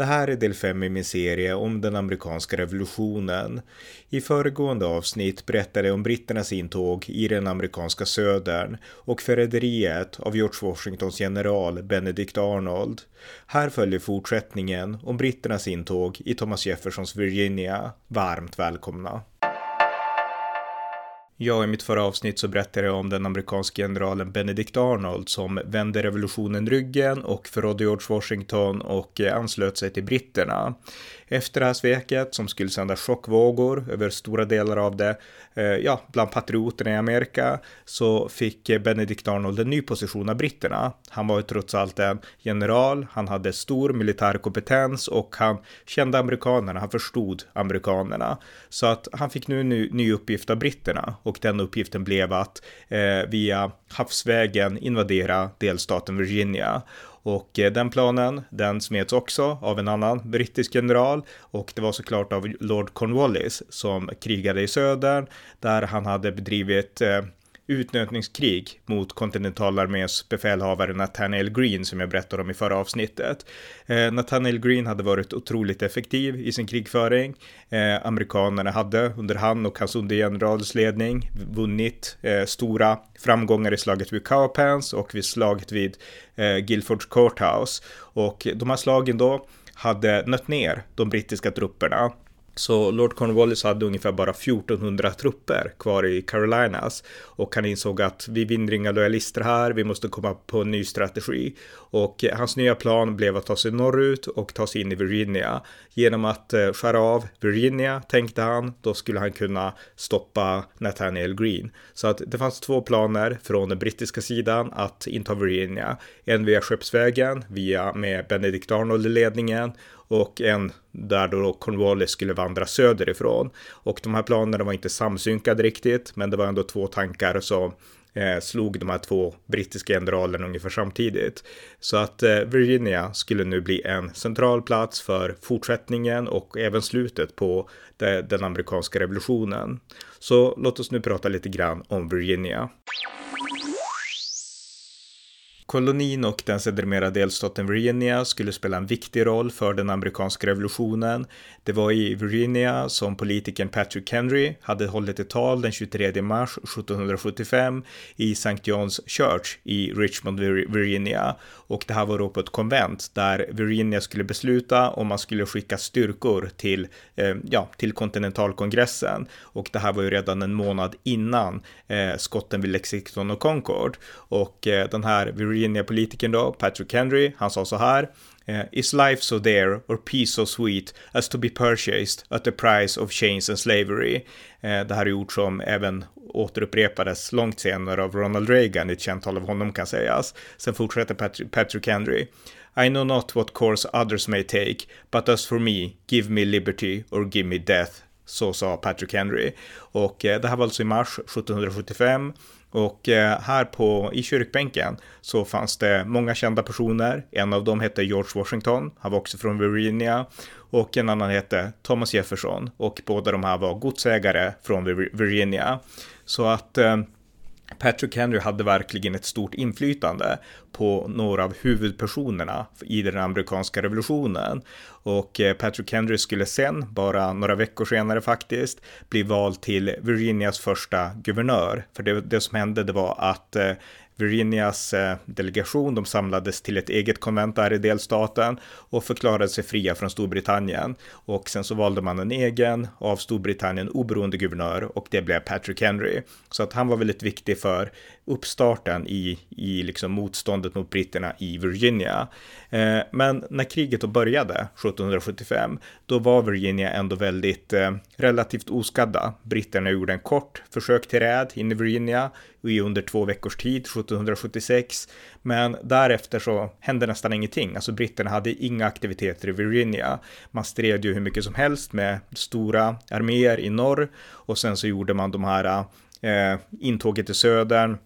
Det här är del 5 i min serie om den amerikanska revolutionen. I föregående avsnitt berättade jag om britternas intåg i den amerikanska södern och förräderiet av George Washingtons general Benedict Arnold. Här följer fortsättningen om britternas intåg i Thomas Jeffersons Virginia. Varmt välkomna! Ja, i mitt förra avsnitt så berättade jag om den amerikanske generalen Benedict Arnold som vände revolutionen ryggen och förrådde George Washington och eh, anslöt sig till britterna. Efter det här sveket som skulle sända chockvågor över stora delar av det, eh, ja, bland patrioterna i Amerika, så fick Benedict Arnold en ny position av britterna. Han var ju trots allt en general, han hade stor militär kompetens och han kände amerikanerna, han förstod amerikanerna. Så att han fick nu en ny, ny uppgift av britterna och den uppgiften blev att eh, via havsvägen invadera delstaten Virginia. Och eh, den planen, den smeds också av en annan brittisk general och det var såklart av Lord Cornwallis som krigade i södern där han hade bedrivit eh, utnötningskrig mot kontinentalarméns befälhavare Nathaniel Green som jag berättade om i förra avsnittet. Eh, Nathaniel Green hade varit otroligt effektiv i sin krigföring. Eh, amerikanerna hade under han och hans undergenerals ledning vunnit eh, stora framgångar i slaget vid Cowpens och vid slaget vid eh, Guilford Courthouse. Och de här slagen då hade nött ner de brittiska trupperna så Lord Cornwallis hade ungefär bara 1400 trupper kvar i Carolinas och han insåg att vi vinner inga lojalister här, vi måste komma på en ny strategi. Och eh, hans nya plan blev att ta sig norrut och ta sig in i Virginia. Genom att eh, skära av Virginia, tänkte han, då skulle han kunna stoppa Nathaniel Green. Så att det fanns två planer från den brittiska sidan att inta Virginia. En via skeppsvägen, via med Benedict Arnold i ledningen och en där då Cornwallis skulle vandra söderifrån. Och de här planerna var inte samsynkade riktigt, men det var ändå två tankar som eh, slog de här två brittiska generalerna ungefär samtidigt. Så att eh, Virginia skulle nu bli en central plats för fortsättningen och även slutet på de, den amerikanska revolutionen. Så låt oss nu prata lite grann om Virginia. Kolonin och den sedermera delstaten Virginia skulle spela en viktig roll för den amerikanska revolutionen. Det var i Virginia som politikern Patrick Henry hade hållit ett tal den 23 mars 1775 i St. John's Church i Richmond, Virginia. Och det här var då på ett konvent där Virginia skulle besluta om man skulle skicka styrkor till, eh, ja, till kontinentalkongressen. Och det här var ju redan en månad innan eh, skotten vid Lexington och Concord. Och eh, den här Virginia Virginia-politikern då, Patrick Henry, han sa så här. Eh, Is life so dear or peace so sweet as to be purchased at the price of chains and slavery? Eh, det här är ord som även återupprepades långt senare av Ronald Reagan, ett känt tal av honom kan sägas. Sen fortsätter Patrick, Patrick Henry. I know not what course others may take, but as for me, give me liberty or give me death. Så sa Patrick Henry. Och eh, det här var alltså i mars 1775 och eh, här på, i kyrkbänken så fanns det många kända personer. En av dem hette George Washington, han var också från Virginia. Och en annan hette Thomas Jefferson och båda de här var godsägare från Virginia. Så att eh, Patrick Henry hade verkligen ett stort inflytande på några av huvudpersonerna i den amerikanska revolutionen. Och eh, Patrick Henry skulle sen, bara några veckor senare faktiskt, bli vald till Virginias första guvernör. För det, det som hände det var att eh, Virginias eh, delegation, de samlades till ett eget konvent där i delstaten och förklarade sig fria från Storbritannien. Och sen så valde man en egen av Storbritannien oberoende guvernör och det blev Patrick Henry. Så att han var väldigt viktig för uppstarten i, i liksom motståndet mot britterna i Virginia. Eh, men när kriget då började 1775, då var Virginia ändå väldigt eh, relativt oskadda. Britterna gjorde en kort försök till räd in i Virginia i under två veckors tid 1776. Men därefter så hände nästan ingenting. Alltså britterna hade inga aktiviteter i Virginia. Man stred ju hur mycket som helst med stora arméer i norr och sen så gjorde man de här eh, intåget i södern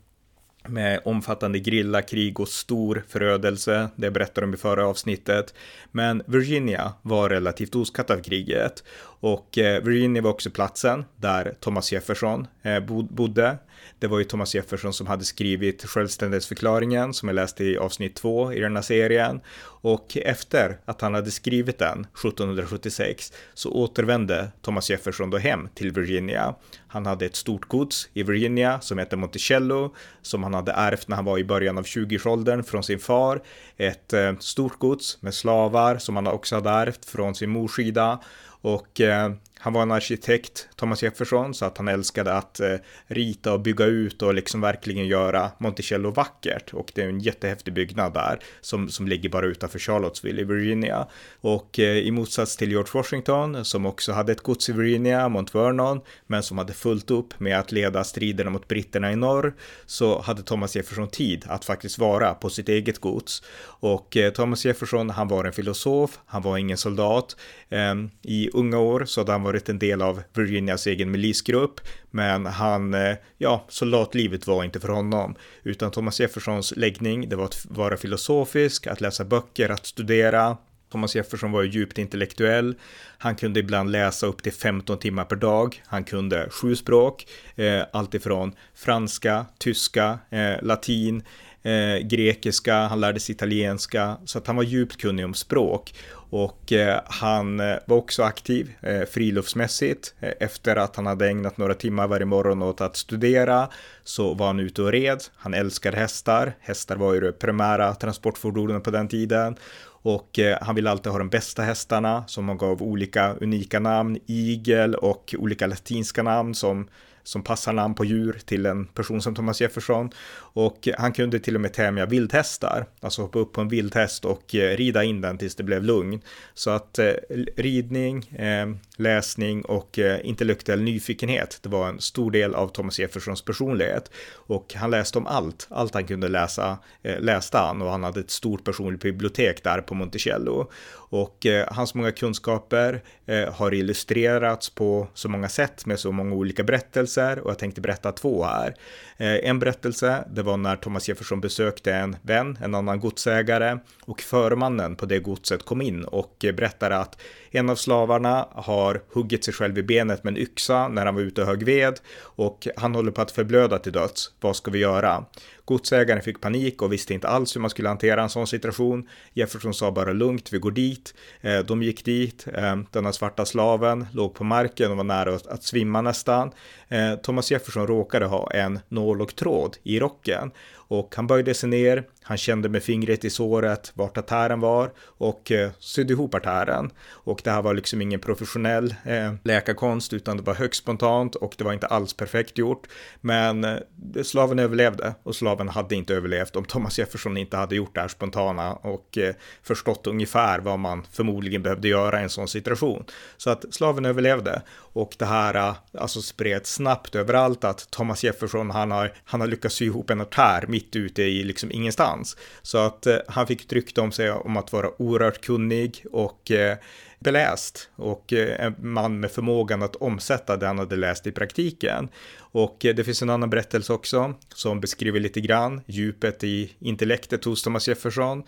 med omfattande grillakrig och stor förödelse. Det berättade de i förra avsnittet. Men Virginia var relativt oskatt av kriget och eh, Virginia var också platsen där Thomas Jefferson eh, bodde. Det var ju Thomas Jefferson som hade skrivit självständighetsförklaringen som jag läste i avsnitt två i den här serien. Och efter att han hade skrivit den 1776 så återvände Thomas Jefferson då hem till Virginia. Han hade ett stort gods i Virginia som hette Monticello som han hade ärvt när han var i början av 20-årsåldern från sin far. Ett eh, stort gods med slavar som han också hade ärvt från sin mors sida och eh, han var en arkitekt, Thomas Jefferson, så att han älskade att eh, rita och bygga ut och liksom verkligen göra Monticello vackert. Och det är en jättehäftig byggnad där som, som ligger bara utanför Charlottesville i Virginia. Och eh, i motsats till George Washington som också hade ett gods i Virginia, Mount Vernon, men som hade fullt upp med att leda striderna mot britterna i norr, så hade Thomas Jefferson tid att faktiskt vara på sitt eget gods. Och eh, Thomas Jefferson, han var en filosof, han var ingen soldat. Ehm, I unga år så hade han varit varit en del av Virginias egen milisgrupp, men han, eh, ja, soldatlivet var inte för honom, utan Thomas Jeffersons läggning, det var att vara filosofisk, att läsa böcker, att studera, Thomas Jefferson var ju djupt intellektuell. Han kunde ibland läsa upp till 15 timmar per dag. Han kunde sju språk, eh, alltifrån franska, tyska, eh, latin, eh, grekiska, han lärde sig italienska, så att han var djupt kunnig om språk. Och eh, han eh, var också aktiv eh, friluftsmässigt. Efter att han hade ägnat några timmar varje morgon åt att studera så var han ute och red. Han älskade hästar. Hästar var ju det primära transportfordonet på den tiden. Och han ville alltid ha de bästa hästarna som han gav olika unika namn, igel och olika latinska namn som som passar namn på djur till en person som Thomas Jefferson. Och han kunde till och med tämja vildhästar, alltså hoppa upp på en vildhäst och eh, rida in den tills det blev lugn. Så att eh, ridning, eh, läsning och eh, intellektuell nyfikenhet, det var en stor del av Thomas Jeffersons personlighet. Och han läste om allt, allt han kunde läsa eh, läste han och han hade ett stort personligt bibliotek där på Monticello. Och eh, hans många kunskaper eh, har illustrerats på så många sätt med så många olika berättelser och jag tänkte berätta två här. Eh, en berättelse, det var när Thomas Jefferson besökte en vän, en annan godsägare och förmannen på det godset kom in och berättade att en av slavarna har huggit sig själv i benet med en yxa när han var ute och högg ved och han håller på att förblöda till döds. Vad ska vi göra? Godsägaren fick panik och visste inte alls hur man skulle hantera en sån situation. Jefferson sa bara lugnt, vi går dit. Eh, de gick dit. Eh, denna svarta slaven låg på marken och var nära att svimma nästan. Eh, Thomas Jefferson råkade ha en nål och tråd i rocken och han böjde sig ner, han kände med fingret i såret vart artären var och eh, sydde ihop artären. Och det här var liksom ingen professionell eh, läkarkonst utan det var högst spontant och det var inte alls perfekt gjort. Men eh, slaven överlevde och slaven hade inte överlevt om Thomas Jefferson inte hade gjort det här spontana och eh, förstått ungefär vad man förmodligen behövde göra i en sån situation. Så att slaven överlevde och det här eh, alltså spreds snabbt överallt att Thomas Jefferson han har, han har lyckats sy ihop en artär mitt ute i liksom ingenstans. Så att eh, han fick ett rykte om sig om att vara oerhört kunnig och eh, beläst och eh, en man med förmågan att omsätta det han hade läst i praktiken. Och eh, det finns en annan berättelse också som beskriver lite grann djupet i intellektet hos Thomas Jefferson.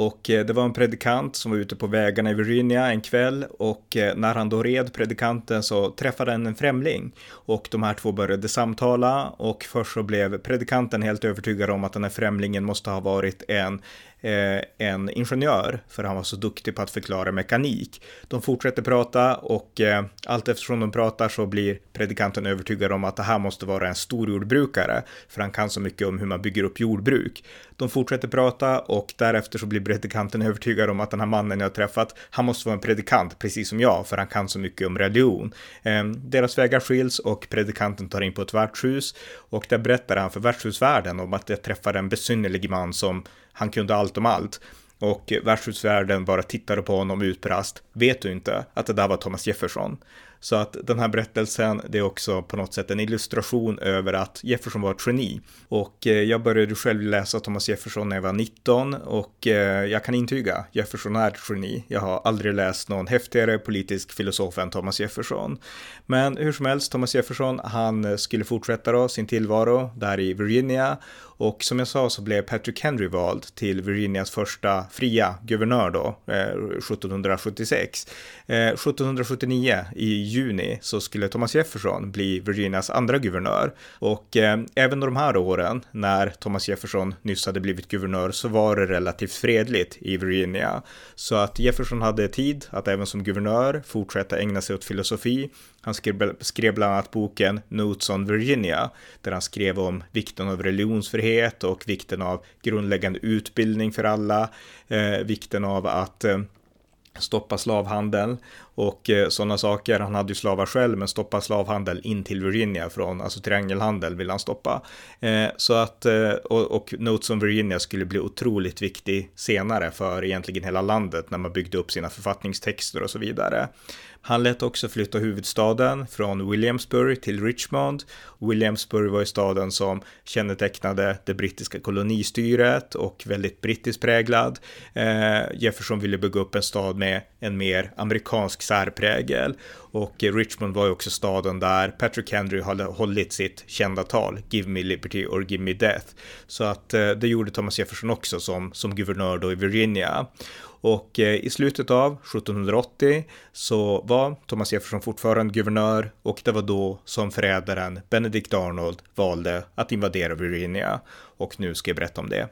Och eh, det var en predikant som var ute på vägarna i Virginia en kväll och eh, när han då red predikanten så träffade han en främling. Och de här två började samtala och först så blev predikanten helt övertygad om att den här främlingen måste ha varit en Eh, en ingenjör, för han var så duktig på att förklara mekanik. De fortsätter prata och eh, allt eftersom de pratar så blir predikanten övertygad om att det här måste vara en stor jordbrukare, för han kan så mycket om hur man bygger upp jordbruk. De fortsätter prata och därefter så blir predikanten övertygad om att den här mannen jag träffat, han måste vara en predikant precis som jag, för han kan så mycket om religion. Eh, deras vägar skiljs och predikanten tar in på ett värdshus och där berättar han för värdshusvärden om att jag träffade en besynnerlig man som han kunde allt om allt. Och värdshusvärden bara tittade på honom utbrast. Vet du inte att det där var Thomas Jefferson? Så att den här berättelsen, det är också på något sätt en illustration över att Jefferson var ett geni. Och eh, jag började själv läsa Thomas Jefferson när jag var 19 och eh, jag kan intyga, Jefferson är ett geni. Jag har aldrig läst någon häftigare politisk filosof än Thomas Jefferson. Men hur som helst, Thomas Jefferson, han eh, skulle fortsätta då sin tillvaro där i Virginia och som jag sa så blev Patrick Henry vald till Virginias första fria guvernör då, eh, 1776. Eh, 1779 i juni så skulle Thomas Jefferson bli Virginias andra guvernör. Och eh, även de här åren när Thomas Jefferson nyss hade blivit guvernör så var det relativt fredligt i Virginia. Så att Jefferson hade tid att även som guvernör fortsätta ägna sig åt filosofi han skrev, skrev bland annat boken Notes on Virginia, där han skrev om vikten av religionsfrihet och vikten av grundläggande utbildning för alla, eh, vikten av att eh, stoppa slavhandeln och eh, sådana saker. Han hade ju slavar själv, men stoppa slavhandel in till Virginia från, alltså triangelhandel vill han stoppa. Eh, så att, eh, och, och Notes on Virginia skulle bli otroligt viktig senare för egentligen hela landet när man byggde upp sina författningstexter och så vidare. Han lät också flytta huvudstaden från Williamsburg till Richmond. Williamsburg var ju staden som kännetecknade det brittiska kolonistyret och väldigt brittiskt präglad. Eh, Jefferson ville bygga upp en stad med en mer amerikansk särprägel och Richmond var ju också staden där Patrick Henry hade hållit sitt kända tal Give me liberty or give me death. Så att eh, det gjorde Thomas Jefferson också som, som guvernör då i Virginia. Och eh, i slutet av 1780 så var Thomas Jefferson fortfarande guvernör och det var då som förrädaren Benedict Arnold valde att invadera Virginia. Och nu ska jag berätta om det.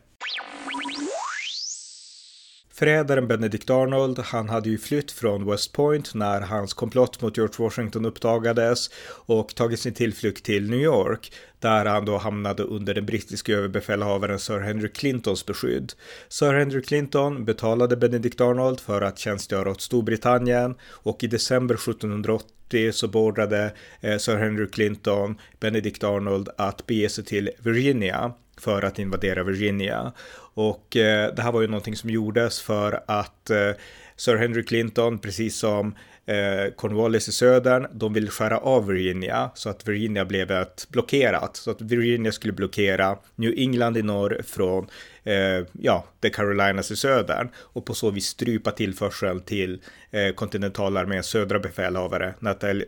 Förrädaren Benedict Arnold, han hade ju flytt från West Point när hans komplott mot George Washington uppdagades och tagit sin tillflykt till New York där han då hamnade under den brittiska överbefälhavaren Sir Henry Clintons beskydd. Sir Henry Clinton betalade Benedict Arnold för att tjänstgöra åt Storbritannien och i december 1780 så beordrade eh, Sir Henry Clinton Benedict Arnold att bege sig till Virginia för att invadera Virginia. Och eh, det här var ju någonting som gjordes för att eh, Sir Henry Clinton, precis som eh, Cornwallis i södern, de vill skära av Virginia så att Virginia blev ett blockerat, så att Virginia skulle blockera New England i norr från eh, ja, The Carolinas i södern och på så vis strypa tillförseln till eh, kontinentalarméns södra befälhavare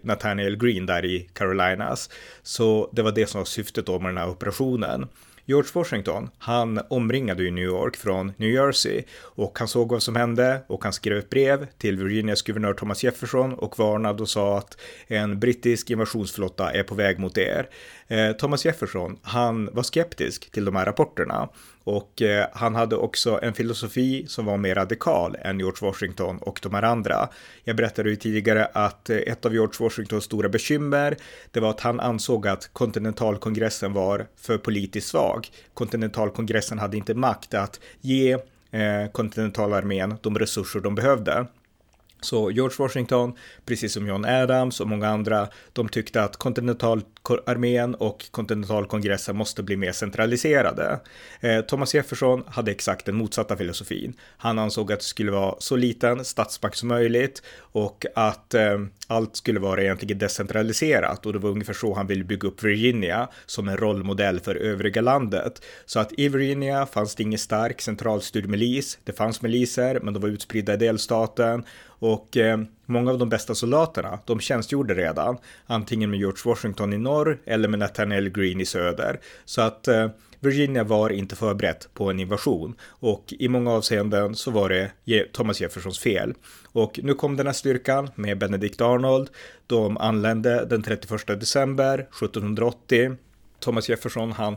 Nathaniel Green där i Carolinas. Så det var det som var syftet då med den här operationen. George Washington, han omringade ju New York från New Jersey och han såg vad som hände och han skrev ett brev till Virginias guvernör Thomas Jefferson och varnade och sa att en brittisk invasionsflotta är på väg mot er. Eh, Thomas Jefferson, han var skeptisk till de här rapporterna och eh, han hade också en filosofi som var mer radikal än George Washington och de här andra. Jag berättade ju tidigare att eh, ett av George Washingtons stora bekymmer, det var att han ansåg att kontinentalkongressen var för politiskt svag. Kontinentalkongressen hade inte makt att ge eh, kontinentalarmén de resurser de behövde. Så George Washington, precis som John Adams och många andra, de tyckte att kontinentalarmén och kontinentalkongressen måste bli mer centraliserade. Eh, Thomas Jefferson hade exakt den motsatta filosofin. Han ansåg att det skulle vara så liten statsmakt som möjligt och att eh, allt skulle vara egentligen decentraliserat och det var ungefär så han ville bygga upp Virginia som en rollmodell för övriga landet. Så att i Virginia fanns det ingen stark centralstyrd milis. Det fanns miliser, men de var utspridda i delstaten och eh, många av de bästa soldaterna, de tjänstgjorde redan, antingen med George Washington i norr eller med Nathaniel Greene i söder. Så att eh, Virginia var inte förberett på en invasion och i många avseenden så var det Thomas Jeffersons fel. Och nu kom den här styrkan med Benedict Arnold. De anlände den 31 december 1780 Thomas Jefferson han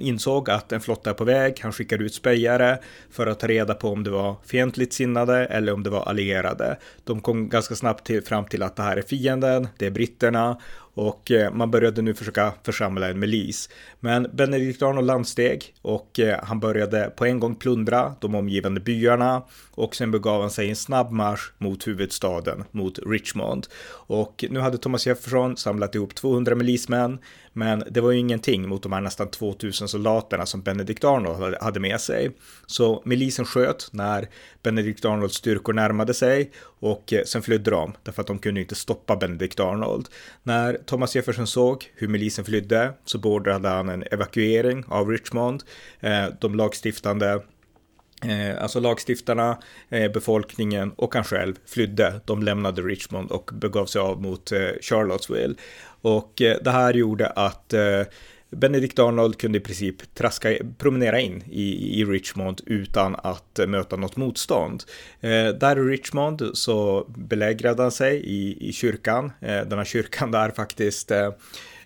insåg att en flotta är på väg. Han skickade ut spejare för att ta reda på om det var fientligt sinnade eller om det var allierade. De kom ganska snabbt till, fram till att det här är fienden, det är britterna och eh, man började nu försöka församla en milis. Men Benedikt Arnold landsteg och eh, han började på en gång plundra de omgivande byarna och sen begav han sig i en snabb marsch mot huvudstaden, mot Richmond. Och nu hade Thomas Jefferson samlat ihop 200 milismän, men det var ju ingenting mot de här nästan 2000 soldaterna som Benedict Arnold hade med sig. Så milisen sköt när Benedict Arnolds styrkor närmade sig och eh, sen flydde de därför att de kunde inte stoppa Benedict Arnold. När Thomas Jefferson såg hur milisen flydde så beordrade han en evakuering av Richmond. Eh, de lagstiftande Eh, alltså lagstiftarna, eh, befolkningen och han själv flydde. De lämnade Richmond och begav sig av mot eh, Charlottesville. Och det här gjorde att Benedict Arnold kunde i princip traska, promenera in i, i Richmond utan att möta något motstånd. Eh, där i Richmond så belägrade han sig i, i kyrkan. Eh, den här kyrkan där faktiskt eh,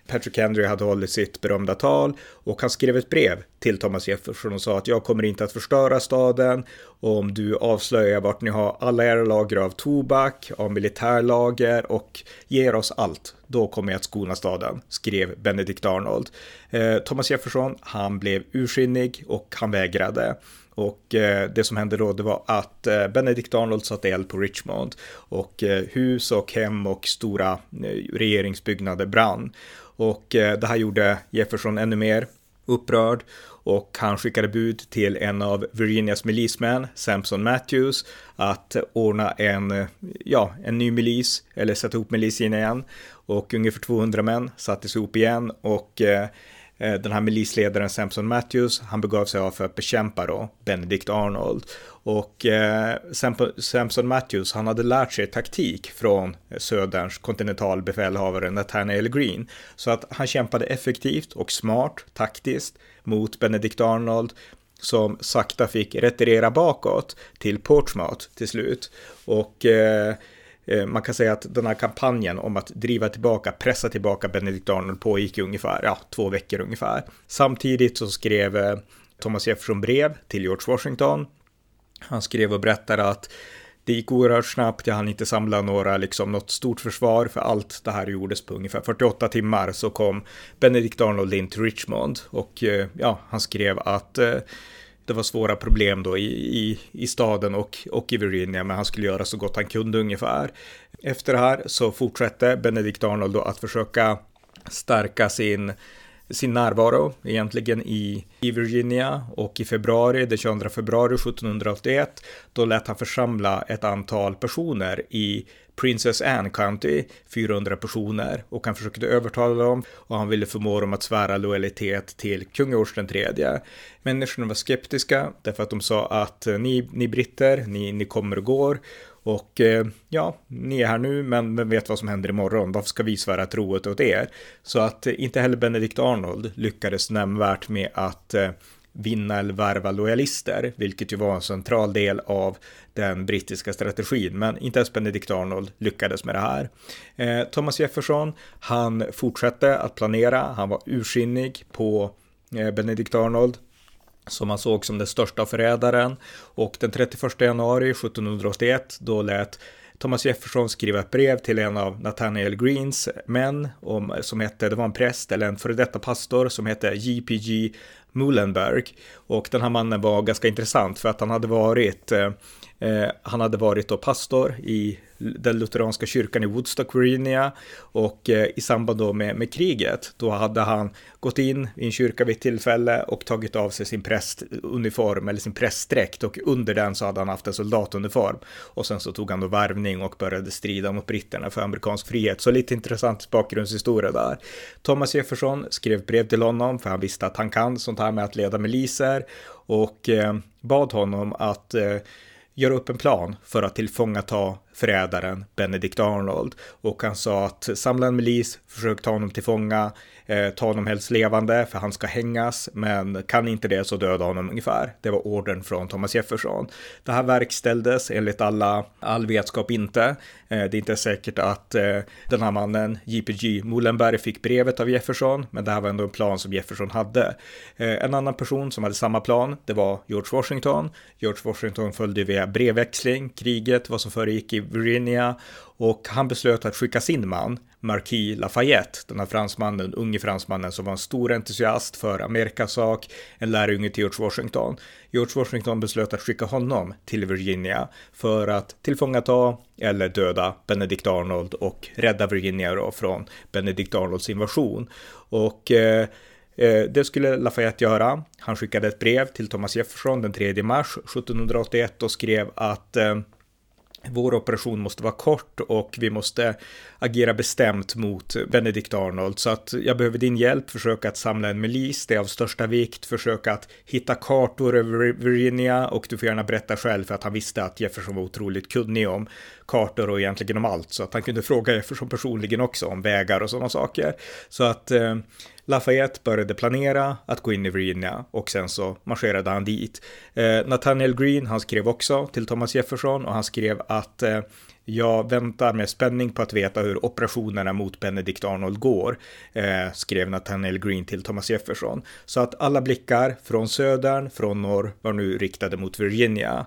Patrick Henry hade hållit sitt berömda tal och han skrev ett brev till Thomas Jefferson och sa att jag kommer inte att förstöra staden om du avslöjar vart ni har alla era lager av tobak, av militärlager och ger oss allt. Då kommer jag att skona staden, skrev Benedict Arnold. Eh, Thomas Jefferson, han blev ursinnig och han vägrade. Och eh, det som hände då det var att eh, Benedict Arnold satte eld på Richmond och eh, hus och hem och stora eh, regeringsbyggnader brann. Och eh, det här gjorde Jefferson ännu mer upprörd och han skickade bud till en av Virginias milismän, Samson Matthews, att ordna en, eh, ja, en ny milis, eller sätta ihop milisen igen. Och ungefär 200 män sattes ihop igen och Eh, Eh, den här milisledaren Samson Matthews, han begav sig av för att bekämpa då Benedict Arnold. Och eh, Samson Matthews, han hade lärt sig taktik från Söderns kontinentalbefälhavare Nathaniel Green. Så att han kämpade effektivt och smart taktiskt mot Benedict Arnold som sakta fick retirera bakåt till Portsmouth till slut. Och Eh, Eh, man kan säga att den här kampanjen om att driva tillbaka, pressa tillbaka Benedict Arnold pågick i ungefär ja, två veckor ungefär. Samtidigt så skrev eh, Thomas Jefferson brev till George Washington. Han skrev och berättade att det gick oerhört snabbt, jag hann inte samla några, liksom något stort försvar för allt det här gjordes på ungefär 48 timmar så kom Benedict Arnold in till Richmond och eh, ja, han skrev att det var svåra problem då i, i, i staden och, och i Virginia, men han skulle göra så gott han kunde ungefär. Efter det här så fortsatte Benedict Arnold då att försöka stärka sin sin närvaro egentligen i, i Virginia och i februari, den 22 februari 1781, då lät han församla ett antal personer i Princess Anne County, 400 personer, och han försökte övertala dem och han ville förmå dem att svära lojalitet till kung George den tredje. Människorna var skeptiska därför att de sa att eh, ni, ni britter, ni, ni kommer och går och eh, ja, ni är här nu, men vem vet vad som händer imorgon? Varför ska vi svära trohet åt er? Så att eh, inte heller Benedict Arnold lyckades nämnvärt med att vinna eller värva lojalister, vilket ju var en central del av den brittiska strategin. Men inte ens Benedict Arnold lyckades med det här. Eh, Thomas Jefferson, han fortsatte att planera, han var ursinnig på eh, Benedict Arnold som han såg som den största förrädaren och den 31 januari 1781 då lät Thomas Jefferson skriva ett brev till en av Nathaniel Greens män om, som hette, det var en präst eller en före detta pastor som hette JPG Muhlenberg. Och den här mannen var ganska intressant för att han hade varit eh, eh, han hade varit då pastor i den lutheranska kyrkan i Woodstock, Virginia och eh, i samband då med, med kriget, då hade han gått in i en kyrka vid ett tillfälle och tagit av sig sin prästuniform eller sin prästdräkt och under den så hade han haft en soldatuniform och sen så tog han då värvning och började strida mot britterna för amerikansk frihet. Så lite intressant bakgrundshistoria där. Thomas Jefferson skrev brev till honom för han visste att han kan sånt här med att leda miliser och eh, bad honom att eh, göra upp en plan för att tillfångata förrädaren Benedict Arnold. Och han sa att samla en milis, försök ta honom till fånga, eh, ta honom helst levande för han ska hängas, men kan inte det så döda honom ungefär. Det var ordern från Thomas Jefferson. Det här verkställdes enligt alla, all vetskap inte. Eh, det är inte säkert att eh, den här mannen, JPG Mullenberg, fick brevet av Jefferson, men det här var ändå en plan som Jefferson hade. Eh, en annan person som hade samma plan, det var George Washington. George Washington följde via brevväxling kriget, vad som föregick i Virginia och han beslöt att skicka sin man, Marquis Lafayette, den här fransmannen, unge fransmannen som var en stor entusiast för Amerikas sak, en lärjunge till George Washington. George Washington beslöt att skicka honom till Virginia för att tillfångata eller döda Benedict Arnold och rädda Virginia då från Benedict Arnolds invasion. Och eh, eh det skulle Lafayette göra. Han skickade ett brev till Thomas Jefferson den 3 mars 1781 och skrev att eh, vår operation måste vara kort och vi måste agera bestämt mot Benedict Arnold. Så att jag behöver din hjälp, försöka att samla en milis, det är av största vikt, försöka att hitta kartor över Virginia och du får gärna berätta själv för att han visste att Jefferson var otroligt kunnig om kartor och egentligen om allt så att han kunde fråga Jefferson personligen också om vägar och sådana saker. Så att eh, Lafayette började planera att gå in i Virginia och sen så marscherade han dit. Eh, Nathaniel Green, han skrev också till Thomas Jefferson och han skrev att eh, jag väntar med spänning på att veta hur operationerna mot Benedict Arnold går, eh, skrev Nathaniel Green till Thomas Jefferson. Så att alla blickar från södern, från norr, var nu riktade mot Virginia.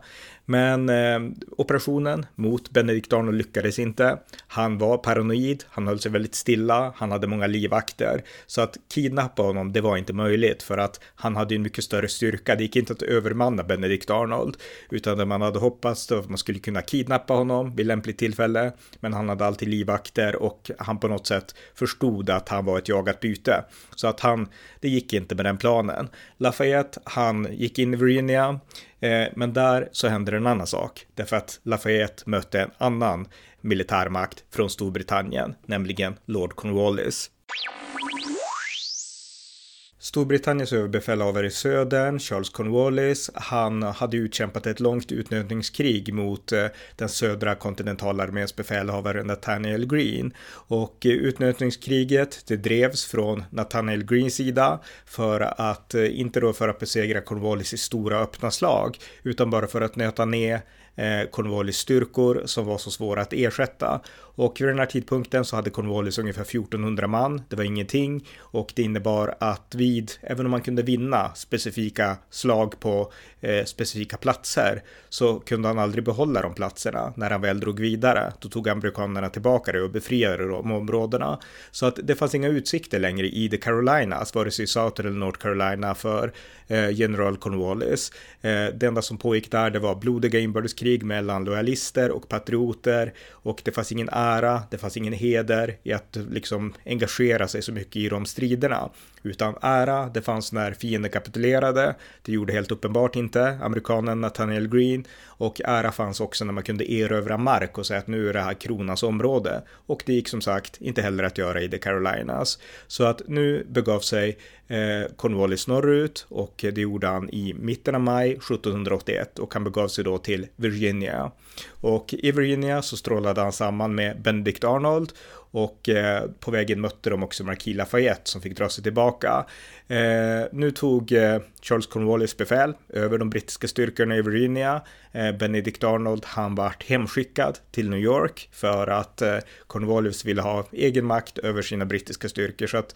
Men eh, operationen mot Benedikt Arnold lyckades inte. Han var paranoid, han höll sig väldigt stilla, han hade många livvakter. Så att kidnappa honom, det var inte möjligt för att han hade en mycket större styrka. Det gick inte att övermanna Benedikt Arnold, utan det man hade hoppats att man skulle kunna kidnappa honom vid lämpligt tillfälle. Men han hade alltid livvakter och han på något sätt förstod att han var ett jagat byte. Så att han, det gick inte med den planen. Lafayette, han gick in i Virginia, Eh, men där så händer en annan sak, därför att Lafayette mötte en annan militärmakt från Storbritannien, nämligen Lord Cornwallis. Storbritanniens överbefälhavare i södern, Charles Cornwallis, han hade utkämpat ett långt utnötningskrig mot eh, den södra kontinentalarméns befälhavare Nathaniel Green. Och eh, utnötningskriget, det drevs från Nathaniel Greens sida för att, eh, inte då för att besegra Cornwallis i stora öppna slag, utan bara för att nöta ner Eh, Cornwallis styrkor som var så svåra att ersätta. Och vid den här tidpunkten så hade Cornwallis ungefär 1400 man. Det var ingenting och det innebar att vid, även om man kunde vinna specifika slag på eh, specifika platser, så kunde han aldrig behålla de platserna när han väl drog vidare. Då tog amerikanerna tillbaka det och befriade de områdena. Så att det fanns inga utsikter längre i The Carolinas, vare sig i South eller North Carolina för eh, general Cornwallis. Eh, det enda som pågick där, det var blodiga inbördeskrig mellan lojalister och patrioter och det fanns ingen ära, det fanns ingen heder i att liksom engagera sig så mycket i de striderna. Utan ära, det fanns när fienden kapitulerade, det gjorde helt uppenbart inte amerikanen Nathaniel Green och ära fanns också när man kunde erövra mark och säga att nu är det här kronans område. Och det gick som sagt inte heller att göra i The Carolinas. Så att nu begav sig eh, Cornwallis norrut och det gjorde han i mitten av maj 1781 och han begav sig då till Virginia. Och i Virginia så strålade han samman med Benedict Arnold och eh, på vägen mötte de också Marquis Lafayette som fick dra sig tillbaka. Eh, nu tog eh, Charles Cornwallis befäl över de brittiska styrkorna i Virginia. Eh, Benedict Arnold han vart hemskickad till New York för att eh, Cornwallis ville ha egen makt över sina brittiska styrkor. Så att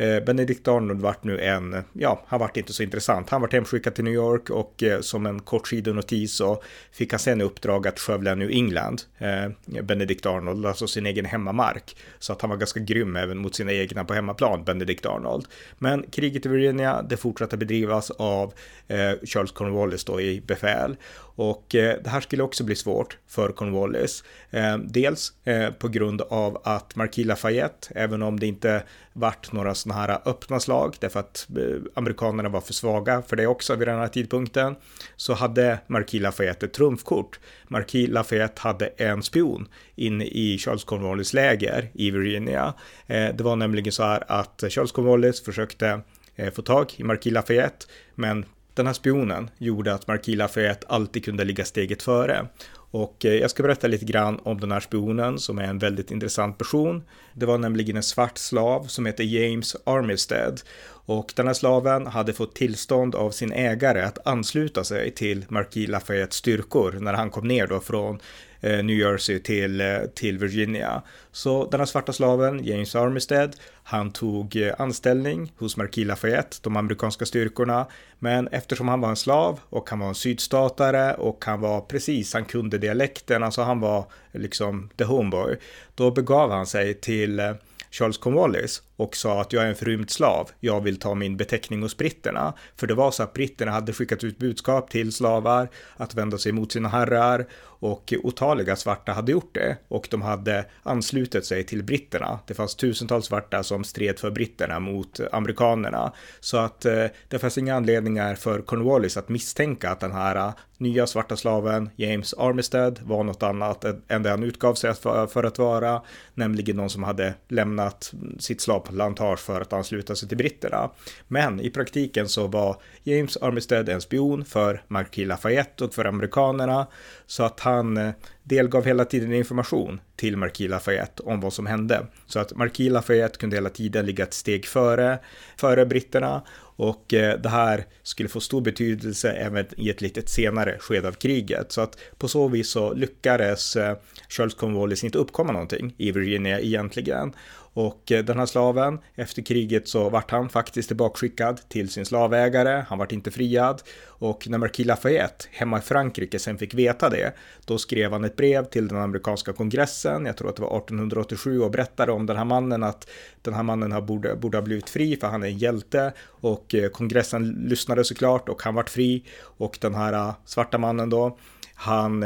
Eh, Benedict Arnold vart nu en, ja, han vart inte så intressant. Han vart hemskickad till New York och eh, som en kort sidonotis så fick han sen i uppdrag att skövla New England, eh, Benedict Arnold, alltså sin egen hemmamark. Så att han var ganska grym även mot sina egna på hemmaplan, Benedict Arnold. Men kriget i Virginia, det fortsatte bedrivas av eh, Charles Cornwallis då i befäl. Och eh, det här skulle också bli svårt för Cornwallis. Eh, dels eh, på grund av att Marquis Lafayette, även om det inte vart några sådana här öppna slag, därför att eh, amerikanerna var för svaga för det också vid den här tidpunkten, så hade Marquis Lafayette ett trumfkort. Marquis Lafayette hade en spion inne i Charles Cornwallis läger i Virginia. Eh, det var nämligen så här att Charles Cornwallis försökte eh, få tag i Marquis Lafayette, men den här spionen gjorde att Marquis Lafayette alltid kunde ligga steget före. Och eh, jag ska berätta lite grann om den här spionen som är en väldigt intressant person. Det var nämligen en svart slav som heter James Armistead. Och den här slaven hade fått tillstånd av sin ägare att ansluta sig till Marquis Lafayettes styrkor när han kom ner då från Eh, New Jersey till, eh, till Virginia. Så den här svarta slaven, James Armistead, han tog eh, anställning hos Marquis Lafayette, de amerikanska styrkorna. Men eftersom han var en slav och han var en sydstatare och han var precis, han kunde dialekten, alltså han var liksom the homeboy. Då begav han sig till Charles Cornwallis och sa att jag är en förrymd slav, jag vill ta min beteckning hos britterna. För det var så att britterna hade skickat ut budskap till slavar att vända sig mot sina herrar och otaliga svarta hade gjort det och de hade anslutit sig till britterna. Det fanns tusentals svarta som stred för britterna mot amerikanerna så att eh, det fanns inga anledningar för Cornwallis att misstänka att den här eh, nya svarta slaven James Armistead var något annat än det han utgav sig för, för att vara, nämligen någon som hade lämnat sitt slav Plantage för att ansluta sig till britterna. Men i praktiken så var James Armistead en spion för Marquis Lafayette och för amerikanerna, så att han eh, delgav hela tiden information till Marquis Lafayette om vad som hände. Så att Marquis Lafayette kunde hela tiden ligga ett steg före, före britterna och eh, det här skulle få stor betydelse även i ett lite senare skede av kriget. Så att på så vis så lyckades eh, Charles Cornwallis inte uppkomma någonting i Virginia egentligen. Och eh, den här slaven, efter kriget så vart han faktiskt tillbakaskickad till sin slavägare, han vart inte friad. Och när Marquis Lafayette hemma i Frankrike sen fick veta det, då skrev han ett brev till den amerikanska kongressen, jag tror att det var 1887, och berättade om den här mannen att den här mannen borde, borde ha blivit fri för han är en hjälte. Och eh, kongressen lyssnade såklart och han vart fri. Och den här eh, svarta mannen då, han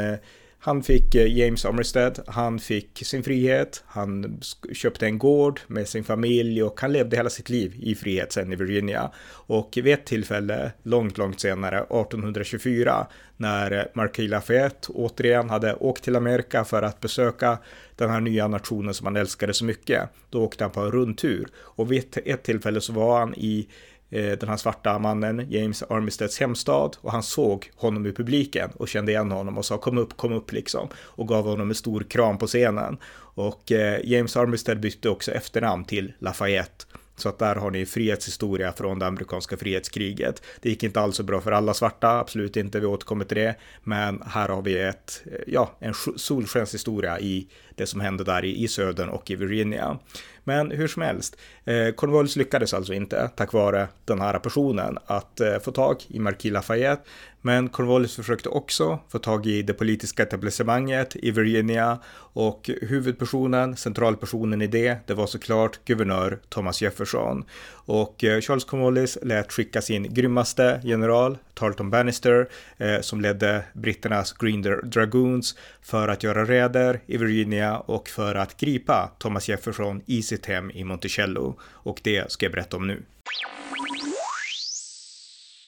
han fick eh, James Armistead, han fick sin frihet, han köpte en gård med sin familj och han levde hela sitt liv i frihet sen i Virginia. Och vid ett tillfälle, långt, långt senare, 1824, när eh, Marquis Lafayette återigen hade åkt till Amerika för att besöka den här nya nationen som han älskade så mycket, då åkte han på en rundtur. Och vid ett tillfälle så var han i Eh, den här svarta mannen, James Armisteads hemstad och han såg honom i publiken och kände igen honom och sa kom upp, kom upp liksom och gav honom en stor kram på scenen. Och eh, James Armistead bytte också efternamn till Lafayette. Så att där har ni frihetshistoria från det amerikanska frihetskriget. Det gick inte alls så bra för alla svarta, absolut inte, vi återkommer till det. Men här har vi ett, eh, ja, en solskenshistoria i det som hände där i, i södern och i Virginia. Men hur som helst, eh, Cornwallis lyckades alltså inte, tack vare den här personen, att eh, få tag i Marquis Lafayette. Men Cornwallis försökte också få tag i det politiska etablissemanget i Virginia och huvudpersonen, centralpersonen i det, det var såklart guvernör Thomas Jefferson. Och eh, Charles Cornwallis lät skicka sin grymmaste general, Tarleton Bannister, eh, som ledde britternas Green Dragoons för att göra räder i Virginia och för att gripa Thomas Jefferson i sitt hem i Monticello. Och det ska jag berätta om nu.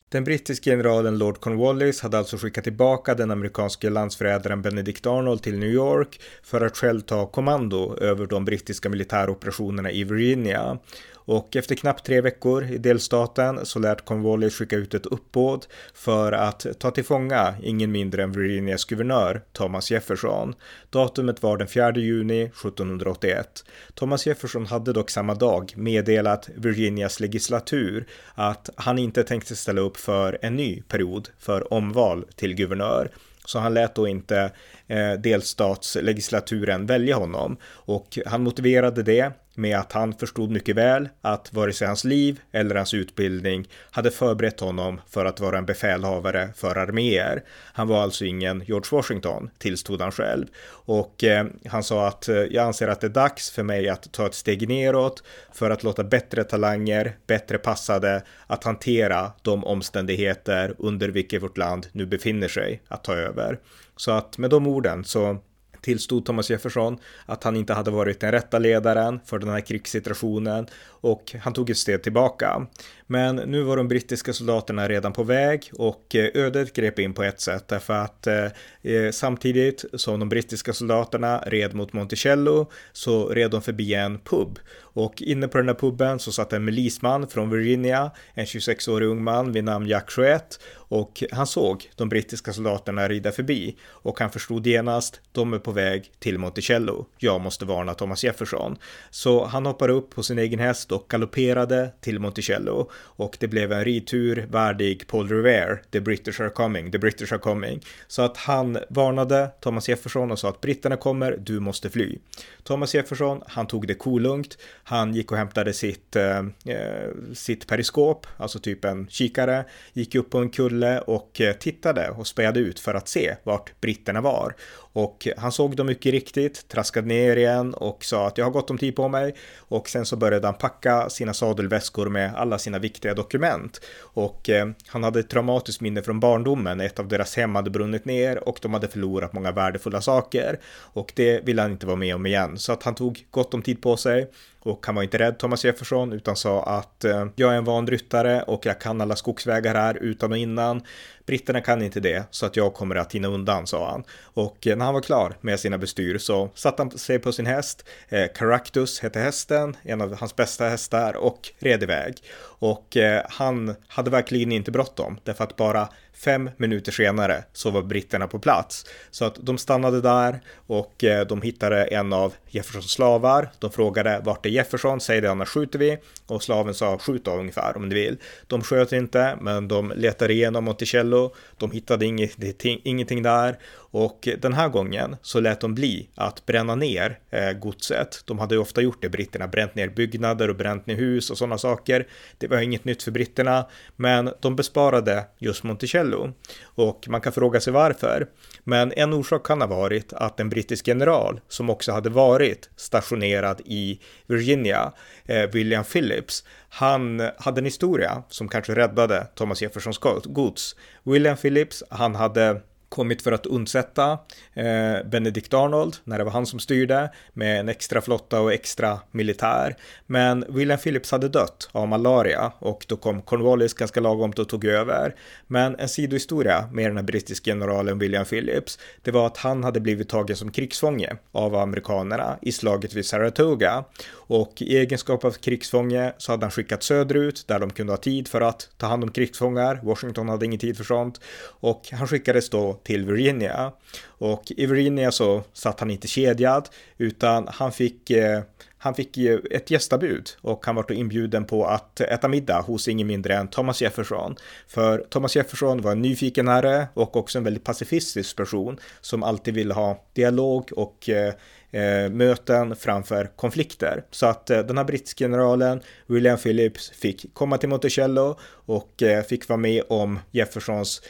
Den brittiske generalen Lord Cornwallis hade alltså skickat tillbaka den amerikanske landsförrädaren Benedict Arnold till New York för att själv ta kommando över de brittiska militäroperationerna i Virginia. Och efter knappt tre veckor i delstaten så lät Cornwallis skicka ut ett uppbåd för att ta till fånga ingen mindre än Virginias guvernör Thomas Jefferson. Datumet var den 4 juni 1781. Thomas Jefferson hade dock samma dag meddelat Virginias legislatur att han inte tänkte ställa upp för en ny period för omval till guvernör. Så han lät då inte Eh, delstatslegislaturen välja honom och han motiverade det med att han förstod mycket väl att vare sig hans liv eller hans utbildning hade förberett honom för att vara en befälhavare för arméer. Han var alltså ingen George Washington, tillstod han själv. Och eh, han sa att eh, jag anser att det är dags för mig att ta ett steg neråt för att låta bättre talanger, bättre passade, att hantera de omständigheter under vilka vårt land nu befinner sig att ta över. Så att med de orden så tillstod Thomas Jefferson att han inte hade varit den rätta ledaren för den här krigssituationen och han tog ett steg tillbaka. Men nu var de brittiska soldaterna redan på väg och eh, ödet grep in på ett sätt. Därför att eh, eh, samtidigt som de brittiska soldaterna red mot Monticello så red de förbi en pub. Och inne på den här puben så satt en milisman från Virginia, en 26-årig ung man vid namn Jack Chouette. Och han såg de brittiska soldaterna rida förbi. Och han förstod genast, de är på väg till Monticello. Jag måste varna Thomas Jefferson. Så han hoppar upp på sin egen häst och galopperade till Monticello och det blev en ridtur värdig Paul Revere, the British are coming, the British are coming. Så att han varnade Thomas Jefferson och sa att britterna kommer, du måste fly. Thomas Jefferson, han tog det kolugnt, han gick och hämtade sitt, eh, eh sitt periskop, alltså typ en kikare, gick upp på en kulle och eh, tittade och spejade ut för att se vart britterna var. Och han såg dem mycket riktigt, traskade ner igen och sa att jag har gott om tid på mig. Och sen så började han packa sina sadelväskor med alla sina viktiga dokument. Och eh, han hade ett traumatiskt minne från barndomen. Ett av deras hem hade brunnit ner och de hade förlorat många värdefulla saker. Och det ville han inte vara med om igen. Så att han tog gott om tid på sig och han var inte rädd Thomas Jefferson utan sa att eh, jag är en van ryttare och jag kan alla skogsvägar här utan och innan. Britterna kan inte det så att jag kommer att hinna undan, sa han. Och eh, när han var klar med sina bestyr så satte han sig på sin häst. Eh, Caractus hette hästen, en av hans bästa hästar och red iväg. Och eh, han hade verkligen inte bråttom därför att bara Fem minuter senare så var britterna på plats. Så att de stannade där och eh, de hittade en av Jeffersons slavar. De frågade vart är Jefferson? Säg det annars skjuter vi. Och slaven sa skjut då ungefär om du vill. De sköt inte men de letade igenom Monticello. De hittade ingenting, ingenting där och den här gången så lät de bli att bränna ner eh, godset. De hade ju ofta gjort det, britterna, bränt ner byggnader och bränt ner hus och sådana saker. Det var inget nytt för britterna, men de besparade just Monticello. Och man kan fråga sig varför. Men en orsak kan ha varit att en brittisk general som också hade varit stationerad i Virginia, eh, William Phillips, han hade en historia som kanske räddade Thomas Jeffersons gods. William Phillips, han hade kommit för att undsätta eh, Benedict Arnold när det var han som styrde med en extra flotta och extra militär. Men William Phillips hade dött av malaria och då kom Cornwallis ganska lagom och tog över. Men en sidohistoria med den här brittiske generalen William Phillips, det var att han hade blivit tagen som krigsfånge av amerikanerna i slaget vid Saratoga och i egenskap av krigsfånge så hade han skickats söderut där de kunde ha tid för att ta hand om krigsfångar. Washington hade ingen tid för sånt och han skickades då till Virginia. Och i Virginia så satt han inte kedjad utan han fick eh, han fick ju ett gästabud och han var då inbjuden på att äta middag hos ingen mindre än Thomas Jefferson. För Thomas Jefferson var en nyfiken herre och också en väldigt pacifistisk person som alltid ville ha dialog och eh, eh möten framför konflikter. Så att eh, den här brittiska generalen William Phillips fick komma till Monticello och eh, fick vara med om Jeffersons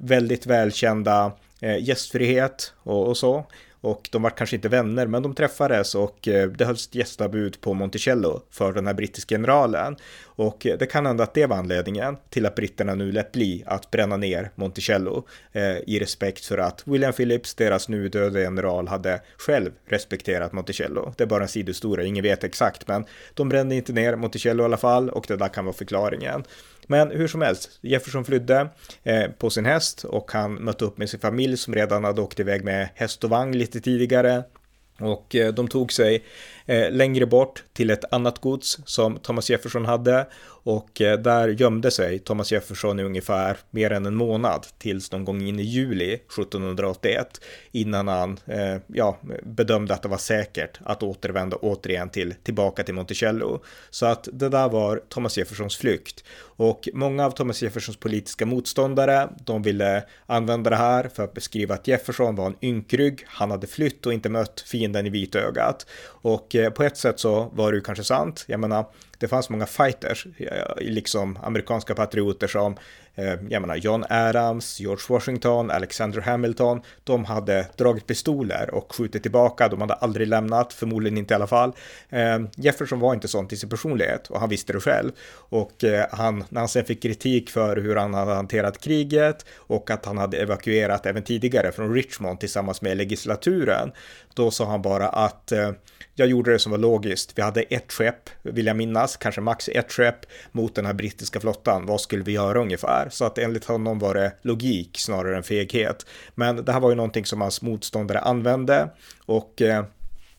väldigt välkända eh, gästfrihet och, och så. Och de var kanske inte vänner, men de träffades och eh, det hölls ett gästabud på Monticello för den här brittiska generalen. Och eh, det kan hända att det var anledningen till att britterna nu lät bli att bränna ner Monticello eh, i respekt för att William Phillips, deras nu döda general, hade själv respekterat Monticello. Det är bara en sidohistoria, ingen vet exakt, men de brände inte ner Monticello i alla fall och det där kan vara förklaringen. Men hur som helst, Jefferson flydde eh, på sin häst och han mötte upp med sin familj som redan hade åkt iväg med häst och vagn lite tidigare. Och eh, de tog sig Eh, längre bort till ett annat gods som Thomas Jefferson hade och eh, där gömde sig Thomas Jefferson i ungefär mer än en månad tills någon gång in i juli 1781 innan han eh, ja, bedömde att det var säkert att återvända återigen till tillbaka till Monticello. Så att det där var Thomas Jeffersons flykt och många av Thomas Jeffersons politiska motståndare de ville använda det här för att beskriva att Jefferson var en ynkrygg. Han hade flytt och inte mött fienden i vitögat och Eh, på ett sätt så var det ju kanske sant. Jag menar, det fanns många fighters, eh, liksom amerikanska patrioter som Eh, jag menar John Adams, George Washington, Alexander Hamilton, de hade dragit pistoler och skjutit tillbaka, de hade aldrig lämnat, förmodligen inte i alla fall. Eh, Jefferson var inte sån till sin personlighet och han visste det själv. Och eh, han, när han sen fick kritik för hur han hade hanterat kriget och att han hade evakuerat även tidigare från Richmond tillsammans med legislaturen, då sa han bara att jag gjorde det som var logiskt. Vi hade ett skepp, vill jag minnas, kanske max ett skepp mot den här brittiska flottan. Vad skulle vi göra ungefär? Så att enligt honom var det logik snarare än feghet. Men det här var ju någonting som hans motståndare använde och eh,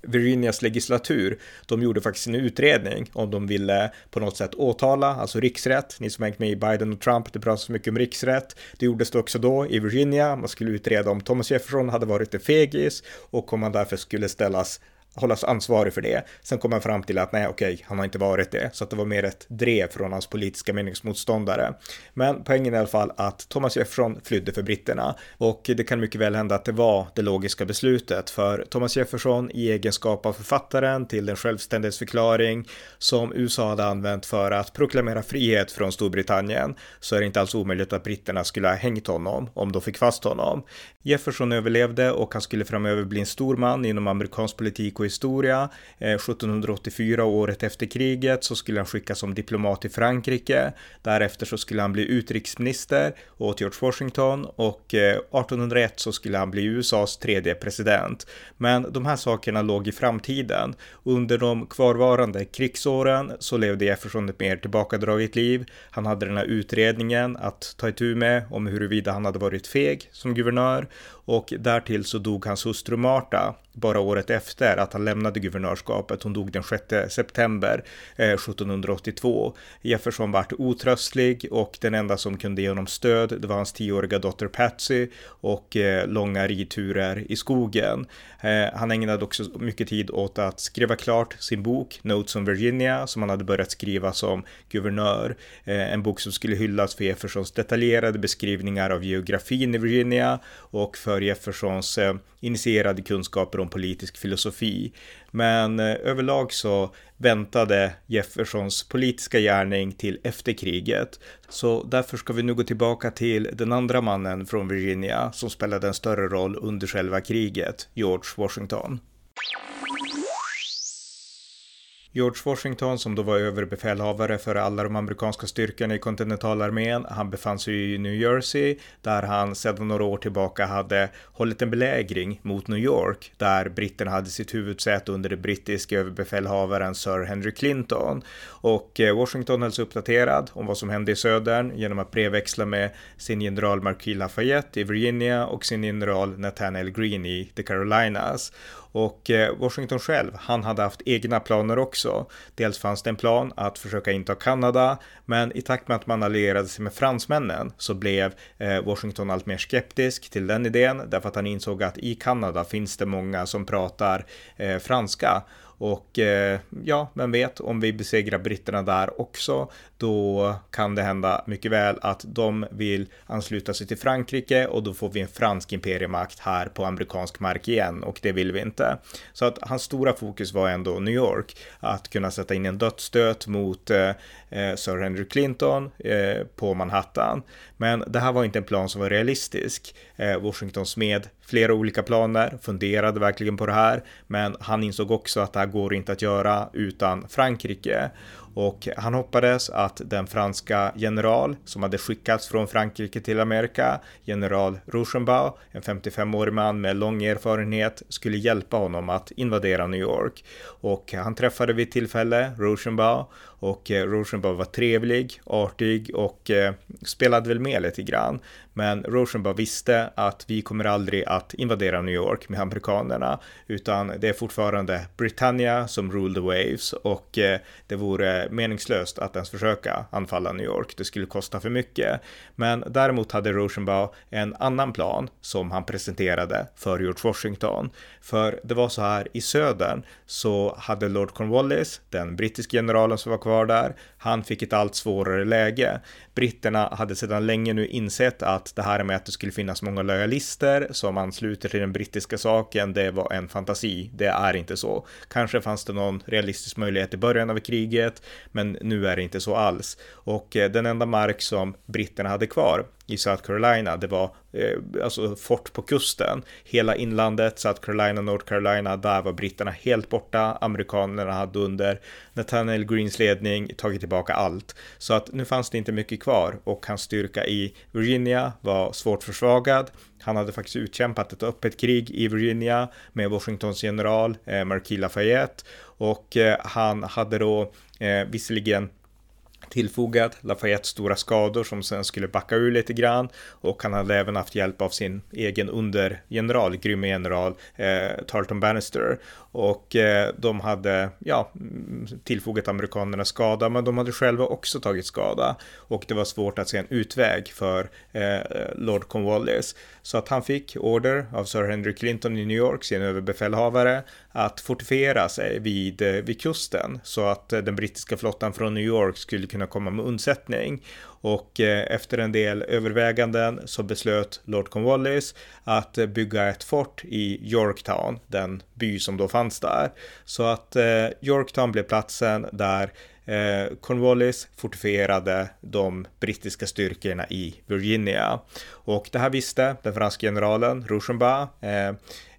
Virginias legislatur, de gjorde faktiskt en utredning om de ville på något sätt åtala, alltså riksrätt. Ni som hängt med i Biden och Trump, det pratas mycket om riksrätt. Det gjordes det också då i Virginia. Man skulle utreda om Thomas Jefferson hade varit en fegis och om han därför skulle ställas hållas ansvarig för det. Sen kom han fram till att nej, okej, han har inte varit det, så att det var mer ett drev från hans politiska meningsmotståndare. Men poängen är i alla fall att Thomas Jefferson flydde för britterna och det kan mycket väl hända att det var det logiska beslutet för Thomas Jefferson i egenskap av författaren till den självständighetsförklaring som USA hade använt för att proklamera frihet från Storbritannien så är det inte alls omöjligt att britterna skulle ha hängt honom om de fick fast honom. Jefferson överlevde och han skulle framöver bli en stor man inom amerikansk politik människohistoria. historia. Eh, 1784, året efter kriget, så skulle han skickas som diplomat till Frankrike. Därefter så skulle han bli utrikesminister åt George Washington och eh, 1801 så skulle han bli USAs tredje president. Men de här sakerna låg i framtiden. Under de kvarvarande krigsåren så levde Jefferson ett mer tillbakadraget liv. Han hade den här utredningen att ta itu med om huruvida han hade varit feg som guvernör och därtill så dog hans hustru Marta bara året efter att han lämnade guvernörskapet. Hon dog den 6 september eh, 1782. Jefferson vart otröstlig och den enda som kunde ge honom stöd det var hans tioåriga dotter Patsy och eh, långa ridturer i skogen. Eh, han ägnade också mycket tid åt att skriva klart sin bok Notes on Virginia som han hade börjat skriva som guvernör. En bok som skulle hyllas för Jeffersons detaljerade beskrivningar av geografin i Virginia och för Jeffersons eh, initierade kunskaper om politisk filosofi. Men eh, överlag så väntade Jeffersons politiska gärning till efter kriget. Så därför ska vi nu gå tillbaka till den andra mannen från Virginia som spelade en större roll under själva kriget, George Washington. George Washington som då var överbefälhavare för alla de amerikanska styrkorna i kontinentalarmén. Han befann sig i New Jersey där han sedan några år tillbaka hade hållit en belägring mot New York där britterna hade sitt huvudsäte under det brittiska överbefälhavaren Sir Henry Clinton. Och eh, Washington hölls uppdaterad om vad som hände i södern genom att brevväxla med sin general Marquis Lafayette i Virginia och sin general Nathaniel Greene i The Carolinas. Och eh, Washington själv, han hade haft egna planer också. Dels fanns det en plan att försöka inta Kanada, men i takt med att man allierade sig med fransmännen så blev eh, Washington allt mer skeptisk till den idén därför att han insåg att i Kanada finns det många som pratar eh, franska och eh, ja, vem vet, om vi besegrar britterna där också, då kan det hända mycket väl att de vill ansluta sig till Frankrike och då får vi en fransk imperiemakt här på amerikansk mark igen och det vill vi inte. Så att hans stora fokus var ändå New York, att kunna sätta in en dödsstöt mot eh, Eh, Sir Henry Clinton eh, på Manhattan. Men det här var inte en plan som var realistisk. Eh, Washington smed flera olika planer, funderade verkligen på det här, men han insåg också att det här går inte att göra utan Frankrike. Och han hoppades att den franska general som hade skickats från Frankrike till Amerika, general Rochenbau, en 55-årig man med lång erfarenhet, skulle hjälpa honom att invadera New York. Och han träffade vid tillfälle Rochenbau och eh, var trevlig, artig och eh, spelade väl med lite grann. Men Rochenbau visste att vi kommer aldrig att invadera New York med amerikanerna, utan det är fortfarande Britannia som rule the waves och eh, det vore meningslöst att ens försöka anfalla New York. Det skulle kosta för mycket. Men däremot hade Rochenbau en annan plan som han presenterade för George Washington. För det var så här i södern så hade Lord Cornwallis, den brittiska generalen som var kvar där, han fick ett allt svårare läge. Britterna hade sedan länge nu insett att det här med att det skulle finnas många lojalister som ansluter till den brittiska saken, det var en fantasi. Det är inte så. Kanske fanns det någon realistisk möjlighet i början av kriget, men nu är det inte så alls. Och eh, den enda mark som britterna hade kvar, i South Carolina. Det var eh, alltså fort på kusten. Hela inlandet, South Carolina, North Carolina, där var britterna helt borta. Amerikanerna hade under Nathaniel Greens ledning tagit tillbaka allt. Så att nu fanns det inte mycket kvar och hans styrka i Virginia var svårt försvagad. Han hade faktiskt utkämpat ett öppet krig i Virginia med Washingtons general eh, Marquis Lafayette och eh, han hade då eh, visserligen tillfogat Lafayette stora skador som sen skulle backa ur lite grann och han hade även haft hjälp av sin egen undergeneral, grymme general eh, Tarleton Bannister. Och eh, de hade ja, tillfogat amerikanerna skada men de hade själva också tagit skada. Och det var svårt att se en utväg för eh, Lord Cornwallis. Så att han fick order av Sir Henry Clinton i New York, sin överbefälhavare, att fortifiera sig vid, eh, vid kusten så att eh, den brittiska flottan från New York skulle kunna komma med undsättning. Och eh, efter en del överväganden så beslöt Lord Cornwallis att bygga ett fort i Yorktown, den by som då fanns där. Så att Yorktown blev platsen där Cornwallis fortifierade de brittiska styrkorna i Virginia. Och det här visste den franska generalen Rochambeau.